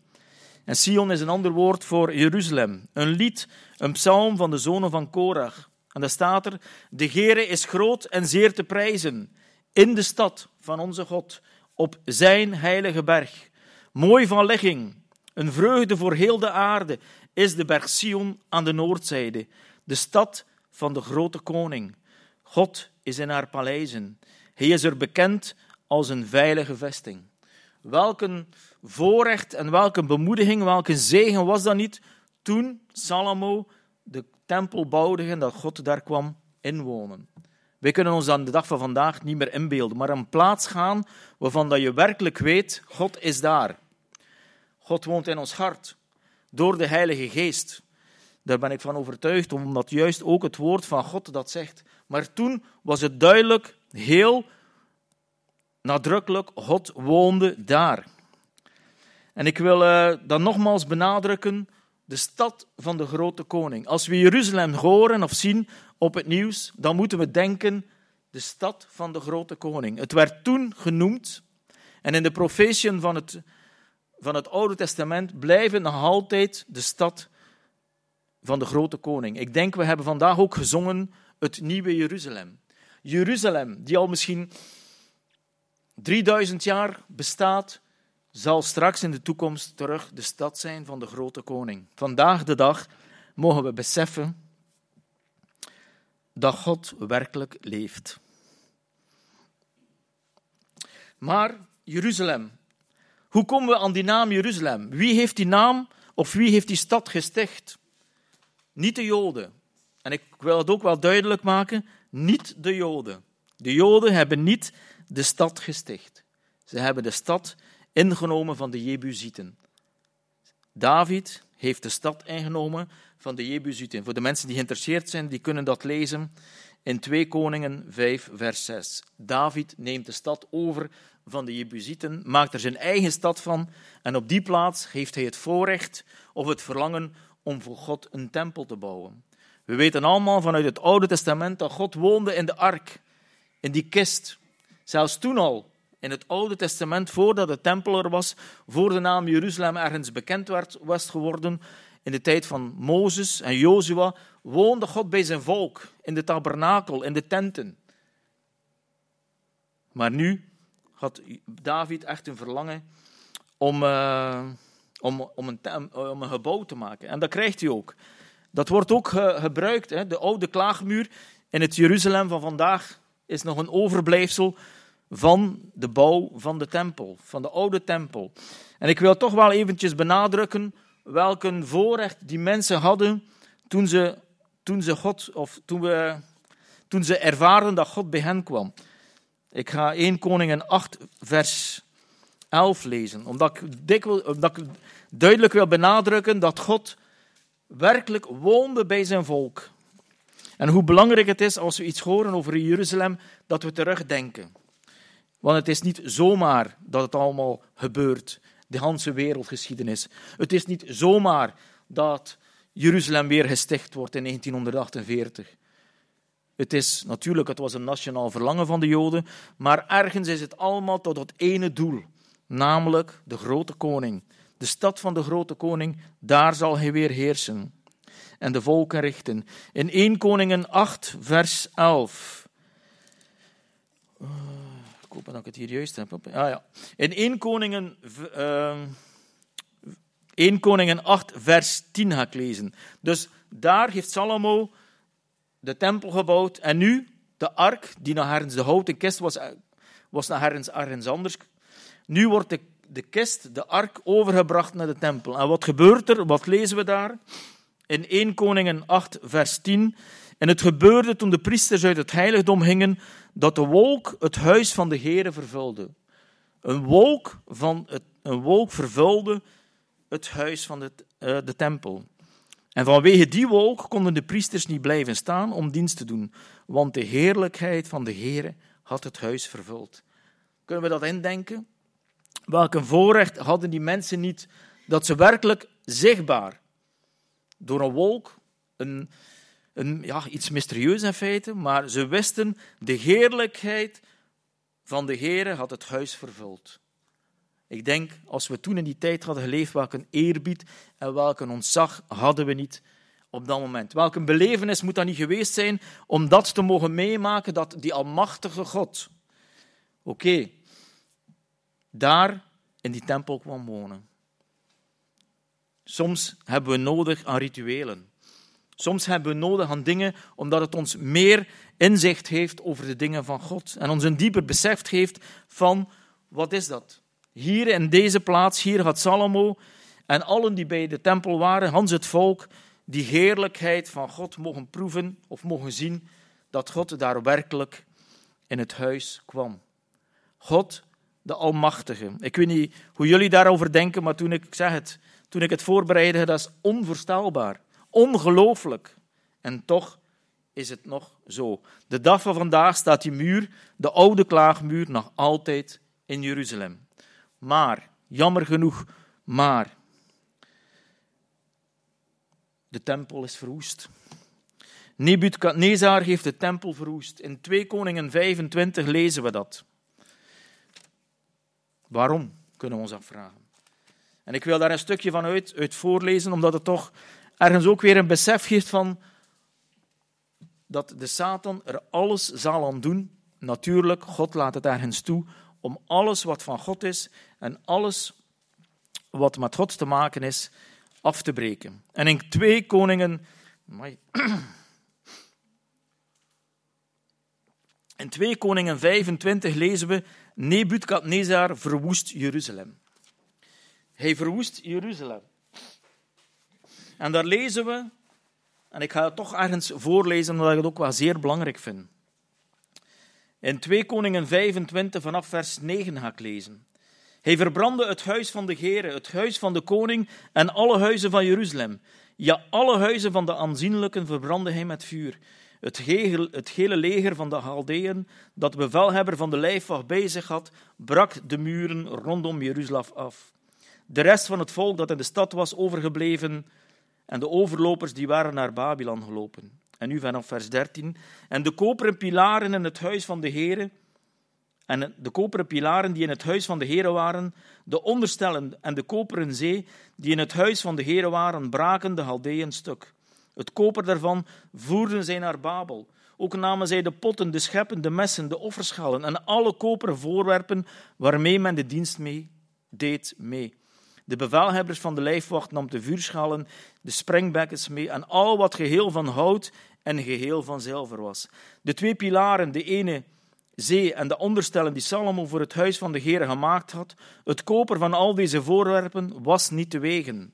En Sion is een ander woord voor Jeruzalem. Een lied, een psalm van de zonen van Korach. En daar staat er, de Heere is groot en zeer te prijzen in de stad van onze God, op zijn heilige berg. Mooi van ligging, een vreugde voor heel de aarde, is de berg Sion aan de noordzijde, de stad van de grote koning. God is in haar paleizen. Hij is er bekend als een veilige vesting. Welke voorrecht en welke bemoediging, welke zegen was dat niet toen Salomo de tempel bouwde en dat God daar kwam inwonen. Wij kunnen ons aan de dag van vandaag niet meer inbeelden, maar een plaats gaan waarvan dat je werkelijk weet, God is daar. God woont in ons hart, door de Heilige Geest. Daar ben ik van overtuigd, omdat juist ook het woord van God dat zegt. Maar toen was het duidelijk, heel nadrukkelijk, God woonde daar. En ik wil uh, dan nogmaals benadrukken, de stad van de grote koning. Als we Jeruzalem horen of zien op het nieuws, dan moeten we denken, de stad van de grote koning. Het werd toen genoemd, en in de profetieën van het, van het Oude Testament blijven nog altijd de stad van de grote koning. Ik denk, we hebben vandaag ook gezongen het nieuwe Jeruzalem. Jeruzalem, die al misschien 3000 jaar bestaat, zal straks in de toekomst terug de stad zijn van de grote koning. Vandaag de dag mogen we beseffen dat God werkelijk leeft. Maar Jeruzalem, hoe komen we aan die naam Jeruzalem? Wie heeft die naam of wie heeft die stad gesticht? Niet de Joden. En ik wil het ook wel duidelijk maken: niet de Joden. De Joden hebben niet de stad gesticht. Ze hebben de stad ingenomen van de Jebusieten. David heeft de stad ingenomen van de Jebusieten. Voor de mensen die geïnteresseerd zijn, die kunnen dat lezen in 2 Koningen 5, vers 6. David neemt de stad over van de Jebusieten, maakt er zijn eigen stad van en op die plaats heeft hij het voorrecht of het verlangen om voor God een tempel te bouwen. We weten allemaal vanuit het Oude Testament dat God woonde in de ark, in die kist. Zelfs toen al, in het Oude Testament, voordat de tempel er was, voor de naam Jeruzalem ergens bekend werd, was geworden, in de tijd van Mozes en Jozua, woonde God bij zijn volk, in de tabernakel, in de tenten. Maar nu had David echt een verlangen om, uh, om, om, een, om een gebouw te maken. En dat krijgt hij ook. Dat wordt ook gebruikt. Hè. De oude klaagmuur in het Jeruzalem van vandaag is nog een overblijfsel van de bouw van de tempel, van de oude tempel. En ik wil toch wel eventjes benadrukken welke voorrecht die mensen hadden toen ze, toen ze God, of toen, we, toen ze ervaren dat God bij hen kwam. Ik ga 1 Koningen 8, vers 11 lezen, omdat ik, dikwijls, omdat ik duidelijk wil benadrukken dat God werkelijk woonde bij zijn volk. En hoe belangrijk het is als we iets horen over Jeruzalem, dat we terugdenken. Want het is niet zomaar dat het allemaal gebeurt, de hele wereldgeschiedenis. Het is niet zomaar dat Jeruzalem weer gesticht wordt in 1948. Het is natuurlijk, het was een nationaal verlangen van de Joden, maar ergens is het allemaal tot het ene doel, namelijk de grote koning. De stad van de grote koning, daar zal hij weer heersen en de volken richten. In 1 Koningen 8, vers 11. Hoop dat ik het hier juist heb. Ah, ja. In 1 Koningen, uh, 1 Koningen 8, vers 10 ga ik lezen. Dus daar heeft Salomo de tempel gebouwd en nu de ark, die naar herens de houten kist was, was naar herens ergens anders. Nu wordt de, de kist, de ark, overgebracht naar de tempel. En wat gebeurt er? Wat lezen we daar? In 1 Koningen 8, vers 10. En het gebeurde toen de priesters uit het heiligdom gingen, dat de wolk het huis van de Heere vervulde. Een wolk, van het, een wolk vervulde het huis van de, uh, de tempel. En vanwege die wolk konden de priesters niet blijven staan om dienst te doen, want de heerlijkheid van de Heere had het huis vervuld. Kunnen we dat indenken? Welk een voorrecht hadden die mensen niet dat ze werkelijk zichtbaar door een wolk, een, een, ja, iets mysterieus in feite, maar ze wisten de heerlijkheid van de Heere had het huis vervuld. Ik denk, als we toen in die tijd hadden geleefd, welke eerbied en welke ontzag hadden we niet op dat moment. Welke belevenis moet dat niet geweest zijn om dat te mogen meemaken, dat die almachtige God, oké, daar in die tempel kwam wonen. Soms hebben we nodig aan rituelen. Soms hebben we nodig aan dingen omdat het ons meer inzicht heeft over de dingen van God en ons een dieper besef geeft van wat is dat? Hier in deze plaats, hier had Salomo en allen die bij de tempel waren, Hans het volk, die heerlijkheid van God mogen proeven of mogen zien. dat God daar werkelijk in het huis kwam. God, de Almachtige. Ik weet niet hoe jullie daarover denken, maar toen ik, ik zeg het, toen ik het voorbereidde, dat is onvoorstelbaar. Ongelooflijk. En toch is het nog zo. De dag van vandaag staat die muur, de oude klaagmuur, nog altijd in Jeruzalem. Maar, jammer genoeg, maar. De tempel is verwoest. Nebukadnezar heeft de tempel verwoest. In 2 Koningen 25 lezen we dat. Waarom, kunnen we ons afvragen. En ik wil daar een stukje van uit, uit voorlezen, omdat het toch ergens ook weer een besef geeft van dat de Satan er alles zal aan doen. Natuurlijk, God laat het ergens toe om alles wat van God is en alles wat met God te maken is, af te breken. En in 2 Koningen. In 2 Koningen 25 lezen we: Nebukadnezar verwoest Jeruzalem. Hij verwoest Jeruzalem. En daar lezen we, en ik ga het toch ergens voorlezen omdat ik het ook wel zeer belangrijk vind. In 2 Koningen 25 vanaf vers 9 ga ik lezen. Hij verbrandde het huis van de Gere, het huis van de koning en alle huizen van Jeruzalem. Ja, alle huizen van de aanzienlijken verbrandde hij met vuur. Het gele, het gele leger van de Haldeën, dat de bevelhebber van de lijfwacht bij zich had, brak de muren rondom Jeruzalem af. De rest van het volk dat in de stad was overgebleven en de overlopers die waren naar Babylon gelopen. En nu vanaf vers 13. En de koperen pilaren in het huis van de Heere, en de koperen pilaren die in het huis van de Heere waren, de onderstellen en de koperen zee die in het huis van de Heere waren, braken de Haldeeën stuk. Het koper daarvan voerden zij naar Babel. Ook namen zij de potten, de scheppen, de messen, de offerschalen en alle koperen voorwerpen waarmee men de dienst mee deed mee. De bevelhebbers van de lijfwacht nam de vuurschalen, de springbekkens mee en al wat geheel van hout en geheel van zilver was. De twee pilaren, de ene zee en de onderstellen die Salomo voor het huis van de Heer gemaakt had, het koper van al deze voorwerpen was niet te wegen.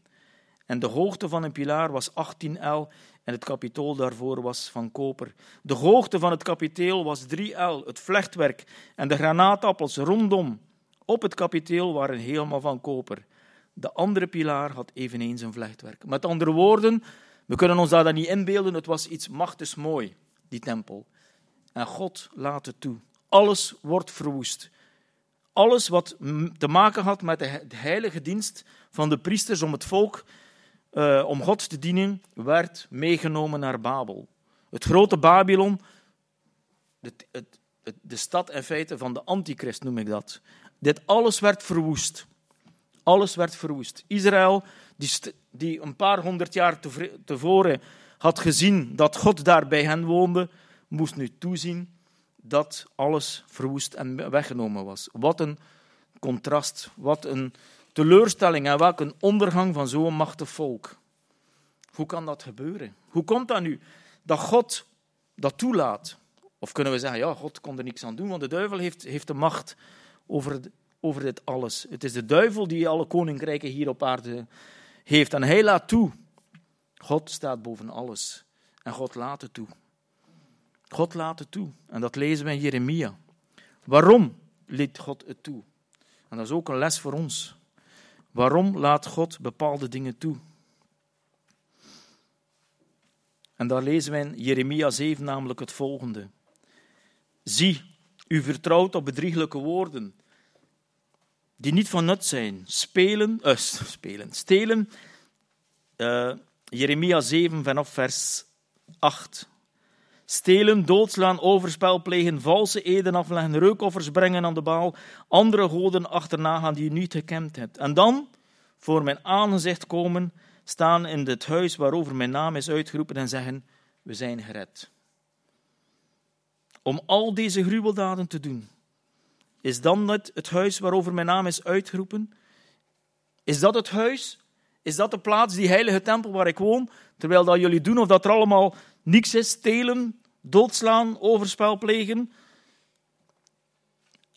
En de hoogte van een pilaar was 18 el en het kapitool daarvoor was van koper. De hoogte van het kapiteel was 3 el, het vlechtwerk en de granaatappels rondom op het kapiteel waren helemaal van koper. De andere pilaar had eveneens een vlechtwerk. Met andere woorden, we kunnen ons dat niet inbeelden, het was iets machtig mooi, die tempel. En God laat het toe. Alles wordt verwoest. Alles wat te maken had met de heilige dienst van de priesters om het volk, uh, om God te dienen, werd meegenomen naar Babel. Het grote Babylon, het, de stad in feite van de antichrist noem ik dat. Dit alles werd verwoest. Alles werd verwoest. Israël, die, die een paar honderd jaar tevoren had gezien dat God daar bij hen woonde, moest nu toezien dat alles verwoest en weggenomen was. Wat een contrast, wat een teleurstelling en welk een ondergang van zo'n machtig volk. Hoe kan dat gebeuren? Hoe komt dat nu dat God dat toelaat? Of kunnen we zeggen, ja, God kon er niks aan doen, want de duivel heeft, heeft de macht over, over dit alles. Het is de duivel die alle koninkrijken hier op aarde heeft. En hij laat toe. God staat boven alles. En God laat het toe. God laat het toe. En dat lezen we in Jeremia. Waarom liet God het toe? En dat is ook een les voor ons. Waarom laat God bepaalde dingen toe? En daar lezen we in Jeremia 7 namelijk het volgende. Zie, u vertrouwt op bedrieglijke woorden, die niet van nut zijn. Spelen, uh, spelen stelen. Uh, Jeremia 7 vanaf vers 8. Stelen, doodslaan, overspel plegen, valse eden afleggen, reukoffers brengen aan de baal, andere goden achterna gaan die je niet gekend hebt. En dan voor mijn aangezicht komen, staan in het huis waarover mijn naam is uitgeroepen en zeggen, we zijn gered. Om al deze gruweldaden te doen, is dan het, het huis waarover mijn naam is uitgeroepen? Is dat het huis? Is dat de plaats, die heilige tempel waar ik woon? Terwijl dat jullie doen of dat er allemaal niks is, stelen, doodslaan, overspel plegen,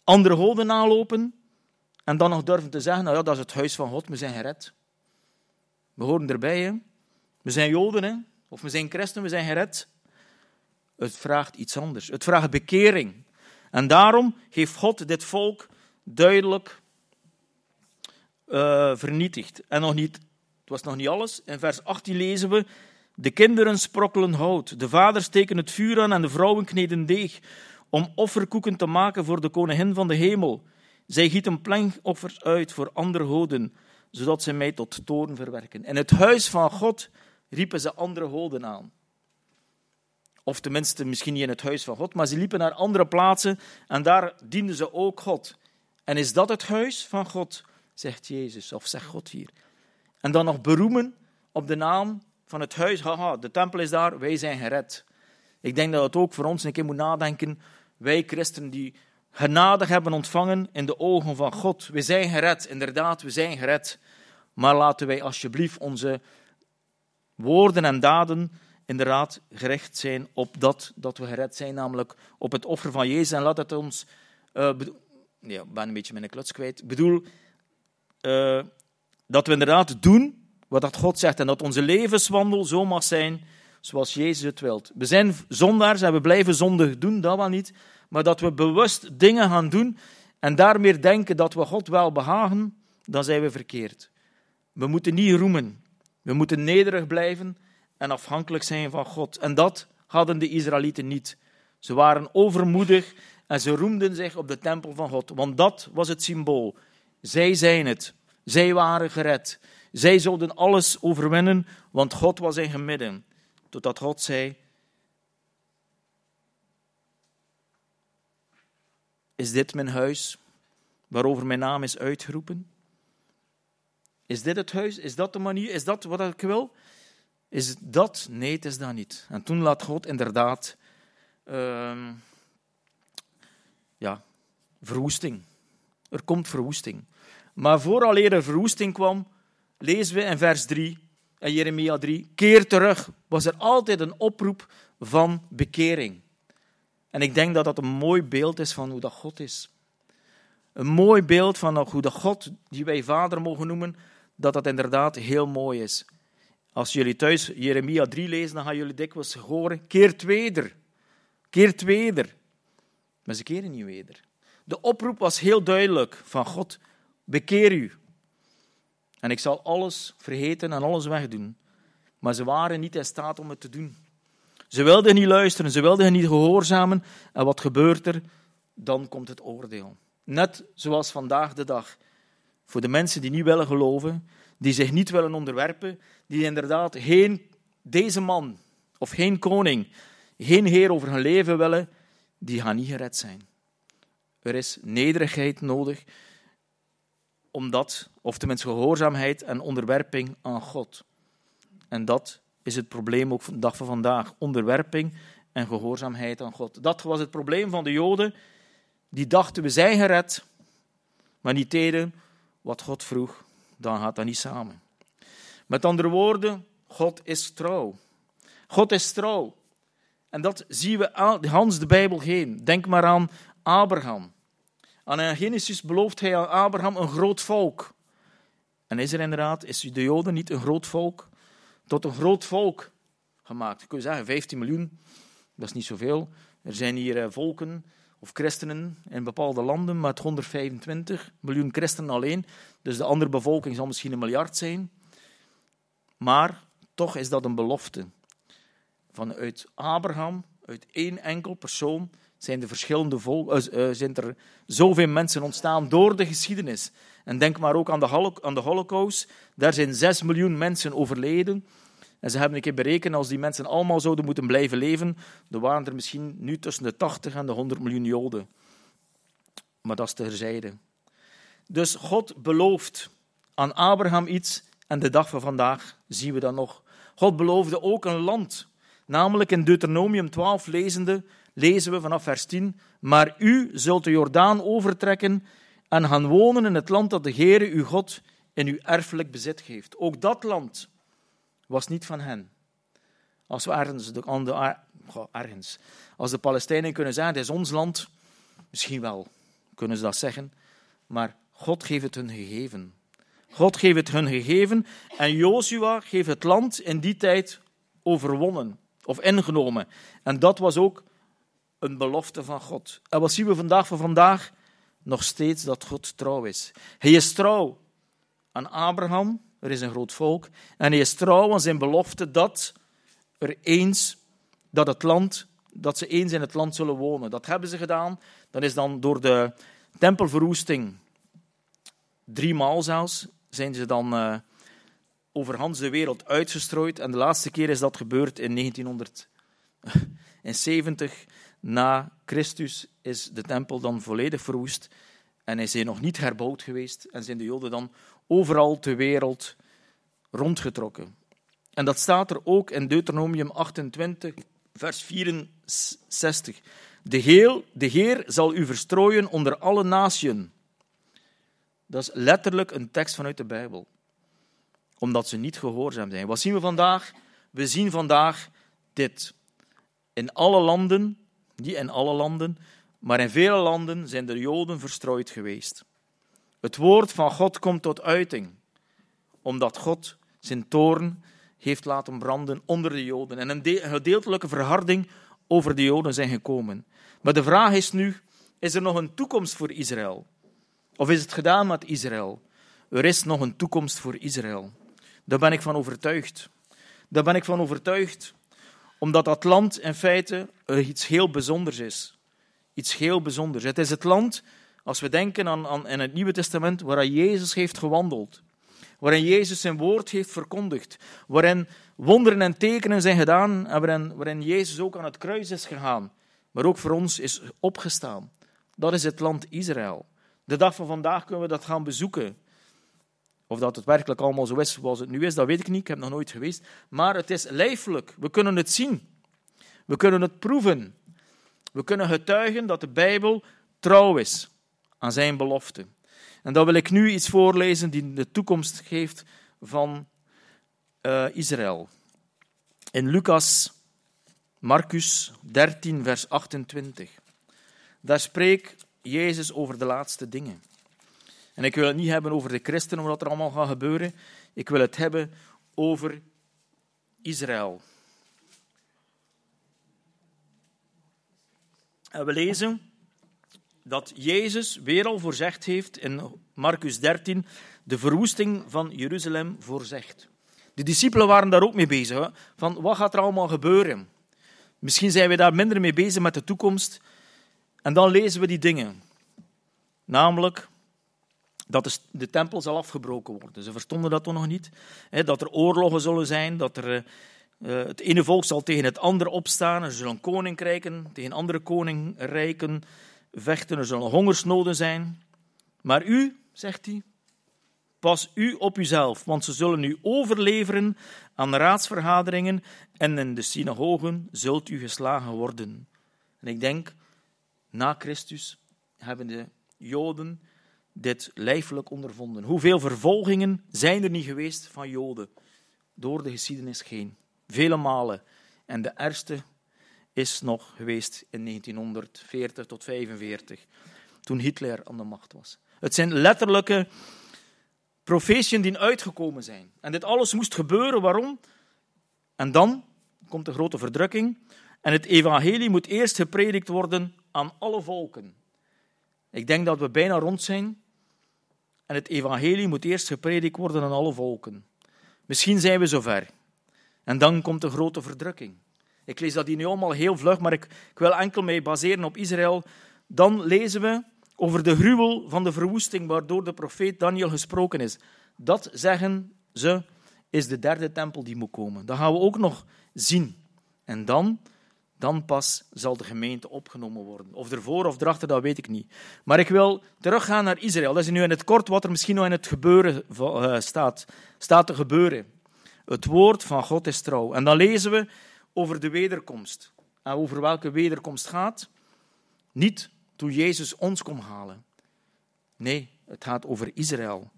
andere goden nalopen en dan nog durven te zeggen, nou ja, dat is het huis van God, we zijn gered. We horen erbij, hè. We zijn Joden, hè. Of we zijn christen, we zijn gered. Het vraagt iets anders. Het vraagt bekering. En daarom heeft God dit volk duidelijk eh, vernietigd. En nog niet, het was nog niet alles. In vers 18 lezen we: De kinderen sprokkelen hout, de vaders steken het vuur aan en de vrouwen kneden deeg om offerkoeken te maken voor de koningin van de hemel. Zij gieten plankoffers uit voor andere goden, zodat zij mij tot toorn verwerken. In het huis van God riepen ze andere goden aan. Of tenminste, misschien niet in het huis van God, maar ze liepen naar andere plaatsen en daar dienden ze ook God. En is dat het huis van God, zegt Jezus, of zegt God hier. En dan nog beroemen op de naam van het huis. Haha, de tempel is daar, wij zijn gered. Ik denk dat het ook voor ons een keer moet nadenken. Wij christenen die genade hebben ontvangen in de ogen van God. We zijn gered, inderdaad, we zijn gered. Maar laten wij alsjeblieft onze woorden en daden inderdaad gericht zijn op dat dat we gered zijn, namelijk op het offer van Jezus. En laat het ons... Uh, ja, ik ben een beetje mijn kluts kwijt. Ik bedoel, uh, dat we inderdaad doen wat dat God zegt en dat onze levenswandel zo mag zijn zoals Jezus het wilt. We zijn zondaars en we blijven zondig doen, dat wel niet. Maar dat we bewust dingen gaan doen en daarmee denken dat we God wel behagen, dan zijn we verkeerd. We moeten niet roemen. We moeten nederig blijven en afhankelijk zijn van God. En dat hadden de Israëlieten niet. Ze waren overmoedig en ze roemden zich op de tempel van God, want dat was het symbool. Zij zijn het. Zij waren gered. Zij zouden alles overwinnen, want God was in hun midden. Totdat God zei: Is dit mijn huis waarover mijn naam is uitgeroepen? Is dit het huis? Is dat de manier? Is dat wat ik wil? Is dat? Nee, het is dat niet. En toen laat God inderdaad uh, ja, verwoesting. Er komt verwoesting. Maar vooraleer er verwoesting kwam, lezen we in vers 3 en Jeremia 3, keer terug, was er altijd een oproep van bekering. En ik denk dat dat een mooi beeld is van hoe dat God is. Een mooi beeld van hoe de God, die wij vader mogen noemen, dat dat inderdaad heel mooi is. Als jullie thuis Jeremia 3 lezen, dan gaan jullie dikwijls horen, keer weder. Keer weder. Maar ze keren niet weder. De oproep was heel duidelijk van God, bekeer u. En ik zal alles vergeten en alles wegdoen. Maar ze waren niet in staat om het te doen. Ze wilden niet luisteren, ze wilden niet gehoorzamen. En wat gebeurt er? Dan komt het oordeel. Net zoals vandaag de dag. Voor de mensen die niet willen geloven, die zich niet willen onderwerpen, die inderdaad geen deze man of geen koning, geen heer over hun leven willen, die gaan niet gered zijn. Er is nederigheid nodig, omdat, of tenminste gehoorzaamheid en onderwerping aan God. En dat is het probleem ook van de dag van vandaag. Onderwerping en gehoorzaamheid aan God. Dat was het probleem van de Joden. Die dachten, we zijn gered, maar niet deden wat God vroeg. Dan gaat dat niet samen. Met andere woorden, God is trouw. God is trouw. En dat zien we Hans de Bijbel heen. Denk maar aan Abraham. Aan Genesis belooft hij aan Abraham een groot volk. En is er inderdaad, is de Joden niet een groot volk? Tot een groot volk gemaakt. Je zeggen, 15 miljoen, dat is niet zoveel. Er zijn hier eh, volken of christenen in bepaalde landen met 125 miljoen christenen alleen. Dus de andere bevolking zal misschien een miljard zijn. Maar toch is dat een belofte. Vanuit Abraham, uit één enkel persoon, zijn, de verschillende vol uh, zijn er zoveel mensen ontstaan door de geschiedenis. En denk maar ook aan de, aan de Holocaust. Daar zijn 6 miljoen mensen overleden. En ze hebben een keer berekend, als die mensen allemaal zouden moeten blijven leven, dan waren er misschien nu tussen de 80 en de 100 miljoen Joden. Maar dat is terzijde. Dus God belooft aan Abraham iets en de dag van vandaag zien we dat nog. God beloofde ook een land. Namelijk in Deuteronomium 12 lezende, lezen we vanaf vers 10. Maar u zult de Jordaan overtrekken en gaan wonen in het land dat de Heere, uw God, in uw erfelijk bezit geeft. Ook dat land was niet van hen. Als we ergens, de, ergens, als de Palestijnen kunnen zeggen, het is ons land, misschien wel, kunnen ze dat zeggen, maar God geeft het hun gegeven. God geeft het hun gegeven en Jozua geeft het land in die tijd overwonnen. of ingenomen. En dat was ook een belofte van God. En wat zien we vandaag voor vandaag? Nog steeds dat God trouw is. Hij is trouw aan Abraham, er is een groot volk, en hij is trouw aan zijn belofte dat er eens, dat het land, dat ze eens in het land zullen wonen. Dat hebben ze gedaan. Dat is dan door de tempelverwoesting, driemaal zelfs, zijn ze dan uh, over de wereld uitgestrooid. En de laatste keer is dat gebeurd in 1970. Na Christus is de tempel dan volledig verwoest. En is hij nog niet herbouwd geweest. En zijn de Joden dan overal ter wereld rondgetrokken. En dat staat er ook in Deuteronomium 28, vers 64. De Heer, de Heer zal u verstrooien onder alle naties. Dat is letterlijk een tekst vanuit de Bijbel. Omdat ze niet gehoorzaam zijn. Wat zien we vandaag? We zien vandaag dit. In alle landen, niet in alle landen, maar in vele landen zijn de Joden verstrooid geweest. Het woord van God komt tot uiting, omdat God zijn toorn heeft laten branden onder de Joden. En een gedeeltelijke verharding over de Joden zijn gekomen. Maar de vraag is nu, is er nog een toekomst voor Israël? Of is het gedaan met Israël? Er is nog een toekomst voor Israël. Daar ben ik van overtuigd. Daar ben ik van overtuigd, omdat dat land in feite iets heel bijzonders is. Iets heel bijzonders. Het is het land, als we denken aan, aan in het Nieuwe Testament, waar Jezus heeft gewandeld waarin Jezus zijn woord heeft verkondigd, waarin wonderen en tekenen zijn gedaan en waarin, waarin Jezus ook aan het kruis is gegaan, maar ook voor ons is opgestaan. Dat is het land Israël. De dag van vandaag kunnen we dat gaan bezoeken. Of dat het werkelijk allemaal zo is zoals het nu is, dat weet ik niet. Ik heb nog nooit geweest. Maar het is lijfelijk. We kunnen het zien. We kunnen het proeven. We kunnen getuigen dat de Bijbel trouw is aan zijn belofte. En dan wil ik nu iets voorlezen die de toekomst geeft van uh, Israël. In Lucas, Marcus 13, vers 28. Daar spreekt Jezus over de laatste dingen. En ik wil het niet hebben over de christenen, wat er allemaal gaat gebeuren. Ik wil het hebben over Israël. En we lezen dat Jezus weer al voorzegd heeft in Marcus 13, de verwoesting van Jeruzalem voorzegt. De discipelen waren daar ook mee bezig. Van wat gaat er allemaal gebeuren? Misschien zijn we daar minder mee bezig met de toekomst. En dan lezen we die dingen. Namelijk dat de tempel zal afgebroken worden. Ze verstonden dat toch nog niet. Dat er oorlogen zullen zijn, dat er, eh, het ene volk zal tegen het andere opstaan. Er zullen koninkrijken tegen andere koningrijken vechten, er zullen hongersnoden zijn. Maar u, zegt hij, pas u op uzelf, want ze zullen u overleveren aan raadsvergaderingen en in de synagogen zult u geslagen worden. En ik denk, na Christus hebben de Joden dit lijfelijk ondervonden. Hoeveel vervolgingen zijn er niet geweest van Joden door de geschiedenis heen? Vele malen. En de ergste is nog geweest in 1940 tot 1945, toen Hitler aan de macht was. Het zijn letterlijke profetieën die uitgekomen zijn. En dit alles moest gebeuren, waarom? En dan komt de grote verdrukking. En het evangelie moet eerst gepredikt worden aan alle volken. Ik denk dat we bijna rond zijn. En het evangelie moet eerst gepredikt worden aan alle volken. Misschien zijn we zover. En dan komt de grote verdrukking. Ik lees dat hier nu allemaal heel vlug, maar ik, ik wil enkel mee baseren op Israël. Dan lezen we over de gruwel van de verwoesting waardoor de profeet Daniel gesproken is. Dat, zeggen ze, is de derde tempel die moet komen. Dat gaan we ook nog zien. En dan, dan pas zal de gemeente opgenomen worden. Of ervoor of erachter, dat weet ik niet. Maar ik wil teruggaan naar Israël. Dat is nu in het kort wat er misschien nog in het gebeuren eh, staat. Staat te gebeuren. Het woord van God is trouw. En dan lezen we over de wederkomst. En over welke wederkomst gaat? Niet toen Jezus ons kon halen. Nee, het gaat over Israël.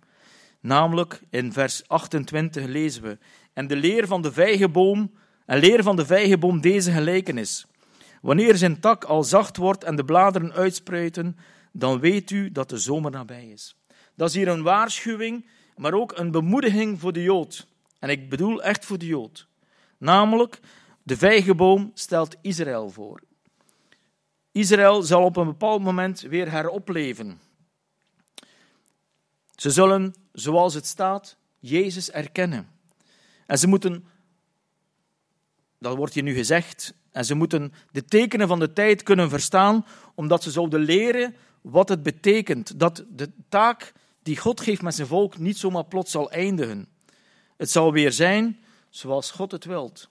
Namelijk in vers 28 lezen we: En de leer van de vijgenboom, en leer van de vijgenboom deze gelijkenis. Wanneer zijn tak al zacht wordt en de bladeren uitspruiten, dan weet u dat de zomer nabij is. Dat is hier een waarschuwing, maar ook een bemoediging voor de Jood. En ik bedoel echt voor de Jood. Namelijk De vijgenboom stelt Israël voor. Israël zal op een bepaald moment weer heropleven. Ze zullen, zoals het staat, Jezus erkennen. En ze moeten, dat wordt hier nu gezegd, en ze moeten de tekenen van de tijd kunnen verstaan, omdat ze zouden leren wat het betekent dat de taak die God geeft met zijn volk niet zomaar plots zal eindigen. Het zal weer zijn zoals God het wilt.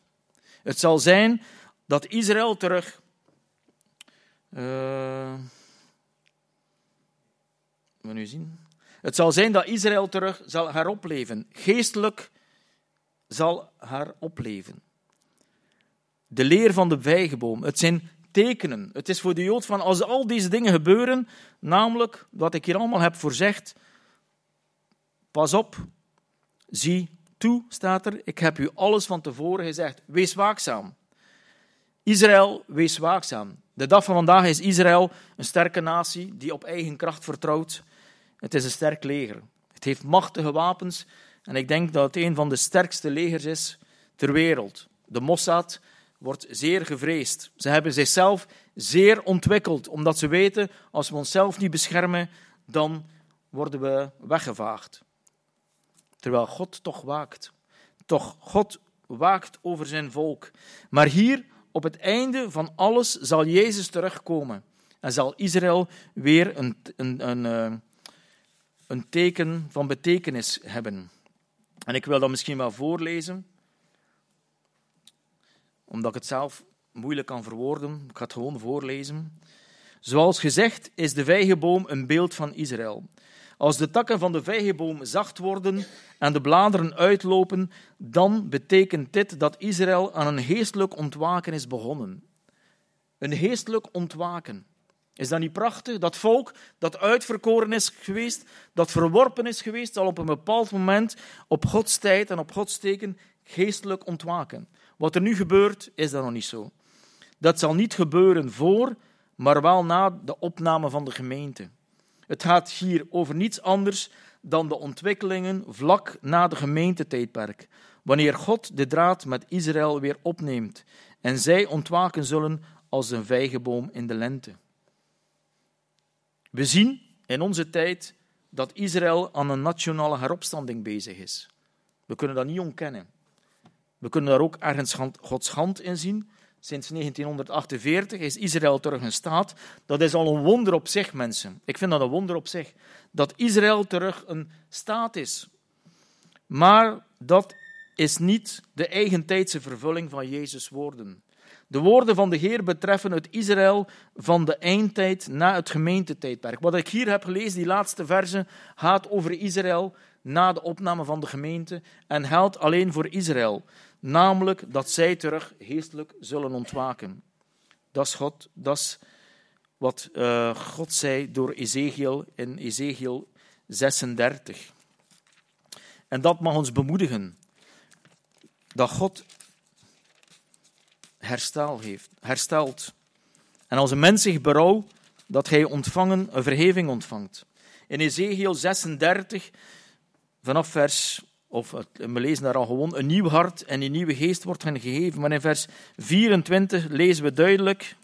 Het zal zijn dat Israël terug. Uh, we nu zien. Het zal zijn dat Israël terug zal heropleven. Geestelijk zal heropleven. De leer van de vijgenboom. Het zijn tekenen. Het is voor de Jood van als al deze dingen gebeuren, namelijk wat ik hier allemaal heb voorzegd, pas op, zie toe, staat er, ik heb u alles van tevoren gezegd. Wees waakzaam. Israël, wees waakzaam. De dag van vandaag is Israël een sterke natie die op eigen kracht vertrouwt. Het is een sterk leger. Het heeft machtige wapens en ik denk dat het een van de sterkste legers is ter wereld. De Mossad wordt zeer gevreesd. Ze hebben zichzelf zeer ontwikkeld, omdat ze weten, als we onszelf niet beschermen, dan worden we weggevaagd. Terwijl God toch waakt. Toch, God waakt over zijn volk. Maar hier, op het einde van alles, zal Jezus terugkomen. En zal Israël weer een, een, een, eh, een teken van betekenis hebben. En ik wil dat misschien wel voorlezen, omdat ik het zelf moeilijk kan verwoorden. Ik ga het gewoon voorlezen. Zoals gezegd is de vijgenboom een beeld van Israël. Als de takken van de vijgenboom zacht worden en de bladeren uitlopen, dan betekent dit dat Israël aan een geestelijk ontwaken is begonnen. Een geestelijk ontwaken. Is dat niet prachtig? Dat volk dat uitverkoren is geweest, dat verworpen is geweest, zal op een bepaald moment op Gods tijd en op Gods teken geestelijk ontwaken. Wat er nu gebeurt, is dat nog niet zo. Dat zal niet gebeuren voor, maar wel na de opname van de gemeente. Het gaat hier over niets anders dan de ontwikkelingen vlak na de gemeentetijdperk, wanneer God de draad met Israël weer opneemt en zij ontwaken zullen als een vijgenboom in de lente. We zien in onze tijd dat Israël aan een nationale heropstanding bezig is. We kunnen dat niet ontkennen. We kunnen daar ook ergens Gods hand in zien. Sinds 1948 is Israël terug een staat. Dat is al een wonder op zich, mensen. Ik vind dat een wonder op zich. Dat Israël terug een staat is. Maar dat is niet de eigentijdse vervulling van Jezus' woorden. De woorden van de Heer betreffen het Israël van de eindtijd na het gemeentetijdperk. Wat ik hier heb gelezen, die laatste verse, gaat over Israël na de opname van de gemeente en geldt alleen voor Israël namelijk dat zij terug geestelijk zullen ontwaken. Dat is, God, dat is wat uh, God zei door Ezekiel in Ezekiel 36. En dat mag ons bemoedigen. Dat God herstel heeft, herstelt. En als een mens zich berouwt, dat hij ontvangen, een vergeving ontvangt. In Ezekiel 36, vanaf vers of we lezen daar al gewoon, een nieuw hart en een nieuwe geest wordt hen gegeven. Maar in vers 24 lezen we duidelijk,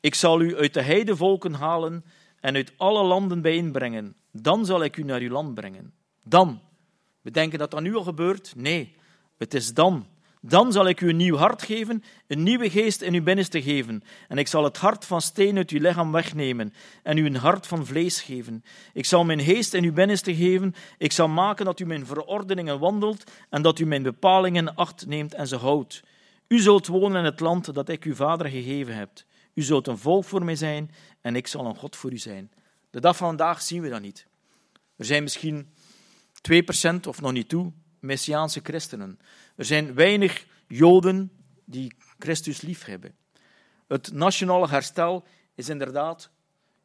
ik zal u uit de heidevolken halen en uit alle landen bijeenbrengen. Dan zal ik u naar uw land brengen. Dan. We denken dat dat nu al gebeurt. Nee, het is dan. Dan zal ik u een nieuw hart geven, een nieuwe geest in uw binnenste geven. En ik zal het hart van steen uit uw lichaam wegnemen en u een hart van vlees geven. Ik zal mijn geest in uw binnenste geven. Ik zal maken dat u mijn verordeningen wandelt en dat u mijn bepalingen acht neemt en ze houdt. U zult wonen in het land dat ik uw vader gegeven heb. U zult een volk voor mij zijn en ik zal een God voor u zijn. De dag van vandaag zien we dat niet. Er zijn misschien 2% of nog niet toe Messiaanse christenen. Er zijn weinig Joden die Christus liefhebben. Het nationale herstel is inderdaad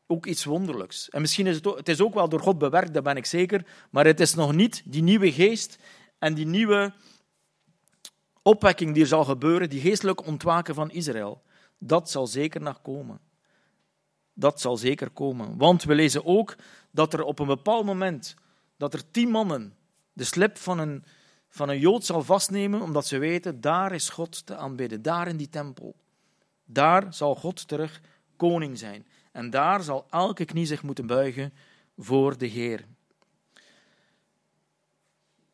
ook iets wonderlijks. En misschien is het ook, het is ook wel door God bewerkt, dat ben ik zeker, maar het is nog niet die nieuwe geest en die nieuwe opwekking die er zal gebeuren, die geestelijke ontwaken van Israël. Dat zal zeker nog komen. Dat zal zeker komen. Want we lezen ook dat er op een bepaald moment dat er tien mannen de slip van een van een Jood zal vastnemen, omdat ze weten, daar is God te aanbidden, daar in die tempel. Daar zal God terug koning zijn. En daar zal elke knie zich moeten buigen voor de Heer.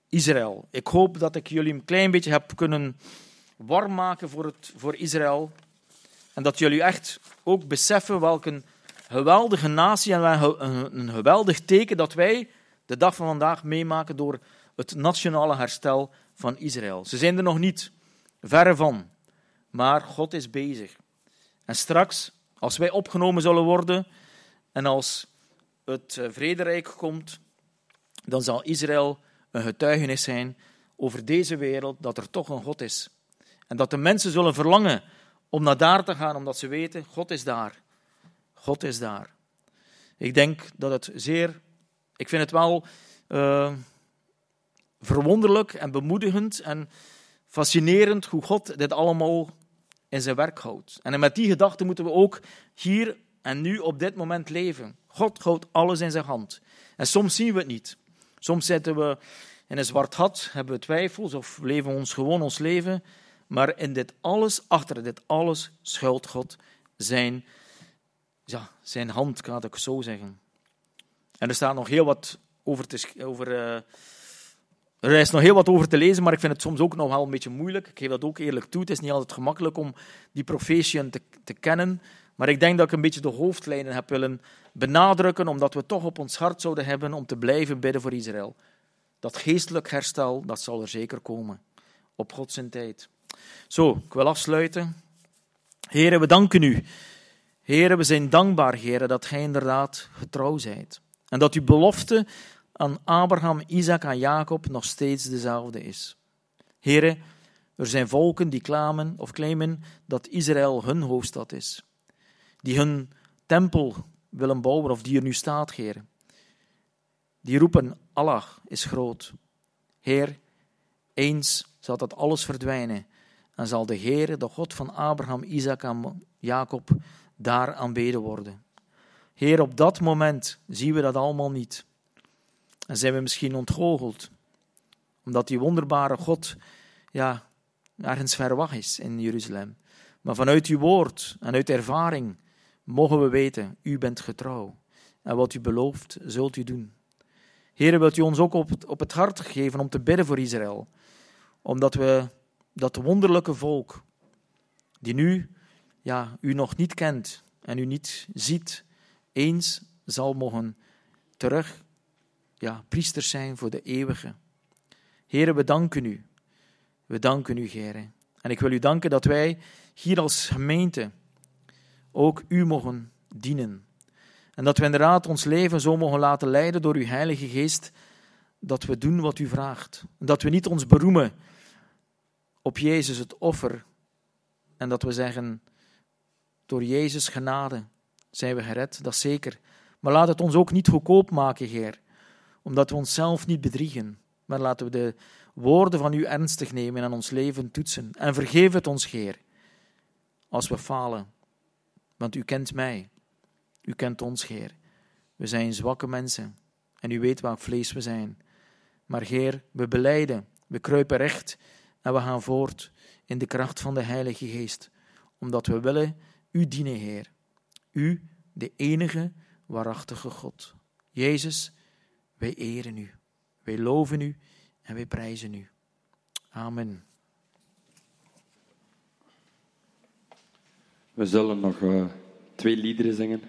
Israël. Ik hoop dat ik jullie een klein beetje heb kunnen warm maken voor, het, voor Israël. En dat jullie echt ook beseffen welke geweldige natie en een geweldig teken dat wij de dag van vandaag meemaken door het nationale herstel van Israël. Ze zijn er nog niet, verre van. Maar God is bezig. En straks, als wij opgenomen zullen worden en als het eh, vrederijk komt, dan zal Israël een getuigenis zijn over deze wereld dat er toch een God is. En dat de mensen zullen verlangen om naar daar te gaan, omdat ze weten, God is daar. God is daar. Ik denk dat het zeer, ik vind het wel uh, verwonderlijk en bemoedigend en fascinerend hoe God dit allemaal in zijn werk houdt. En met die gedachte moeten we ook hier en nu op dit moment leven. God houdt alles in zijn hand. En soms zien we het niet. Soms zitten we in een zwart gat, hebben we twijfels of leven we ons gewoon ons leven. Maar in dit alles, achter dit alles, schuilt God zijn, ja, zijn hand, kan ik zo zeggen. En er staat nog heel wat over te, over, uh, er is nog heel wat over te lezen, maar ik vind het soms ook nog wel een beetje moeilijk. Ik geef dat ook eerlijk toe. Het is niet altijd gemakkelijk om die profetieën te, te kennen. Maar ik denk dat ik een beetje de hoofdlijnen heb willen benadrukken, omdat we toch op ons hart zouden hebben om te blijven bidden voor Israël. Dat geestelijk herstel, dat zal er zeker komen. Op God zijn tijd. Zo, ik wil afsluiten. Heren, we danken u. Heren, we zijn dankbaar, heren, dat gij inderdaad getrouw zijt. En dat uw belofte aan Abraham, Isaac en Jacob nog steeds dezelfde is. Heren, er zijn volken die klamen of claimen dat Israël hun hoofdstad is. Die hun tempel willen bouwen of die er nu staat, Heer. Die roepen, Allah is groot. Heer, eens zal dat alles verdwijnen en zal de Heer, de God van Abraham, Isaac en Jacob, daar aanbeden worden. Heer, op dat moment zien we dat allemaal niet. En zijn we misschien ontgoocheld, omdat die wonderbare God ja, ergens ver weg is in Jeruzalem. Maar vanuit uw woord en uit ervaring mogen we weten, u bent getrouw. En wat u belooft, zult u doen. Heer, wilt u ons ook op het, op het hart geven om te bidden voor Israël. Omdat we dat wonderlijke volk, die nu ja, u nog niet kent en u niet ziet, eens zal mogen terug ja, priesters zijn voor de eeuwige. Heren, we danken u. We danken u, Heren. En ik wil u danken dat wij hier als gemeente ook u mogen dienen. En dat we inderdaad ons leven zo mogen laten leiden door uw Heilige Geest, dat we doen wat u vraagt. En dat we niet ons beroemen op Jezus het offer. En dat we zeggen, door Jezus genade zijn we gered, dat zeker. Maar laat het ons ook niet goedkoop maken, Heer, omdat we onszelf niet bedriegen. Maar laten we de woorden van u ernstig nemen en ons leven toetsen. En vergeef het ons, Heer, als we falen. Want u kent mij, u kent ons, Heer. We zijn zwakke mensen en u weet welk vlees we zijn. Maar Heer, we beleiden, we kruipen recht en we gaan voort in de kracht van de Heilige Geest, omdat we willen u dienen, Heer. U, de enige waarachtige God. Jezus, wij eren u, wij loven u en wij prijzen u. Amen. We zullen nog uh, twee liederen zingen.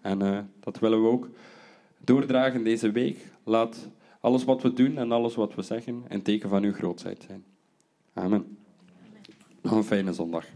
En eh, dat willen we ook doordragen deze week. Laat alles wat we doen en alles wat we zeggen een teken van uw grootheid zijn. Amen. Nog een fijne zondag.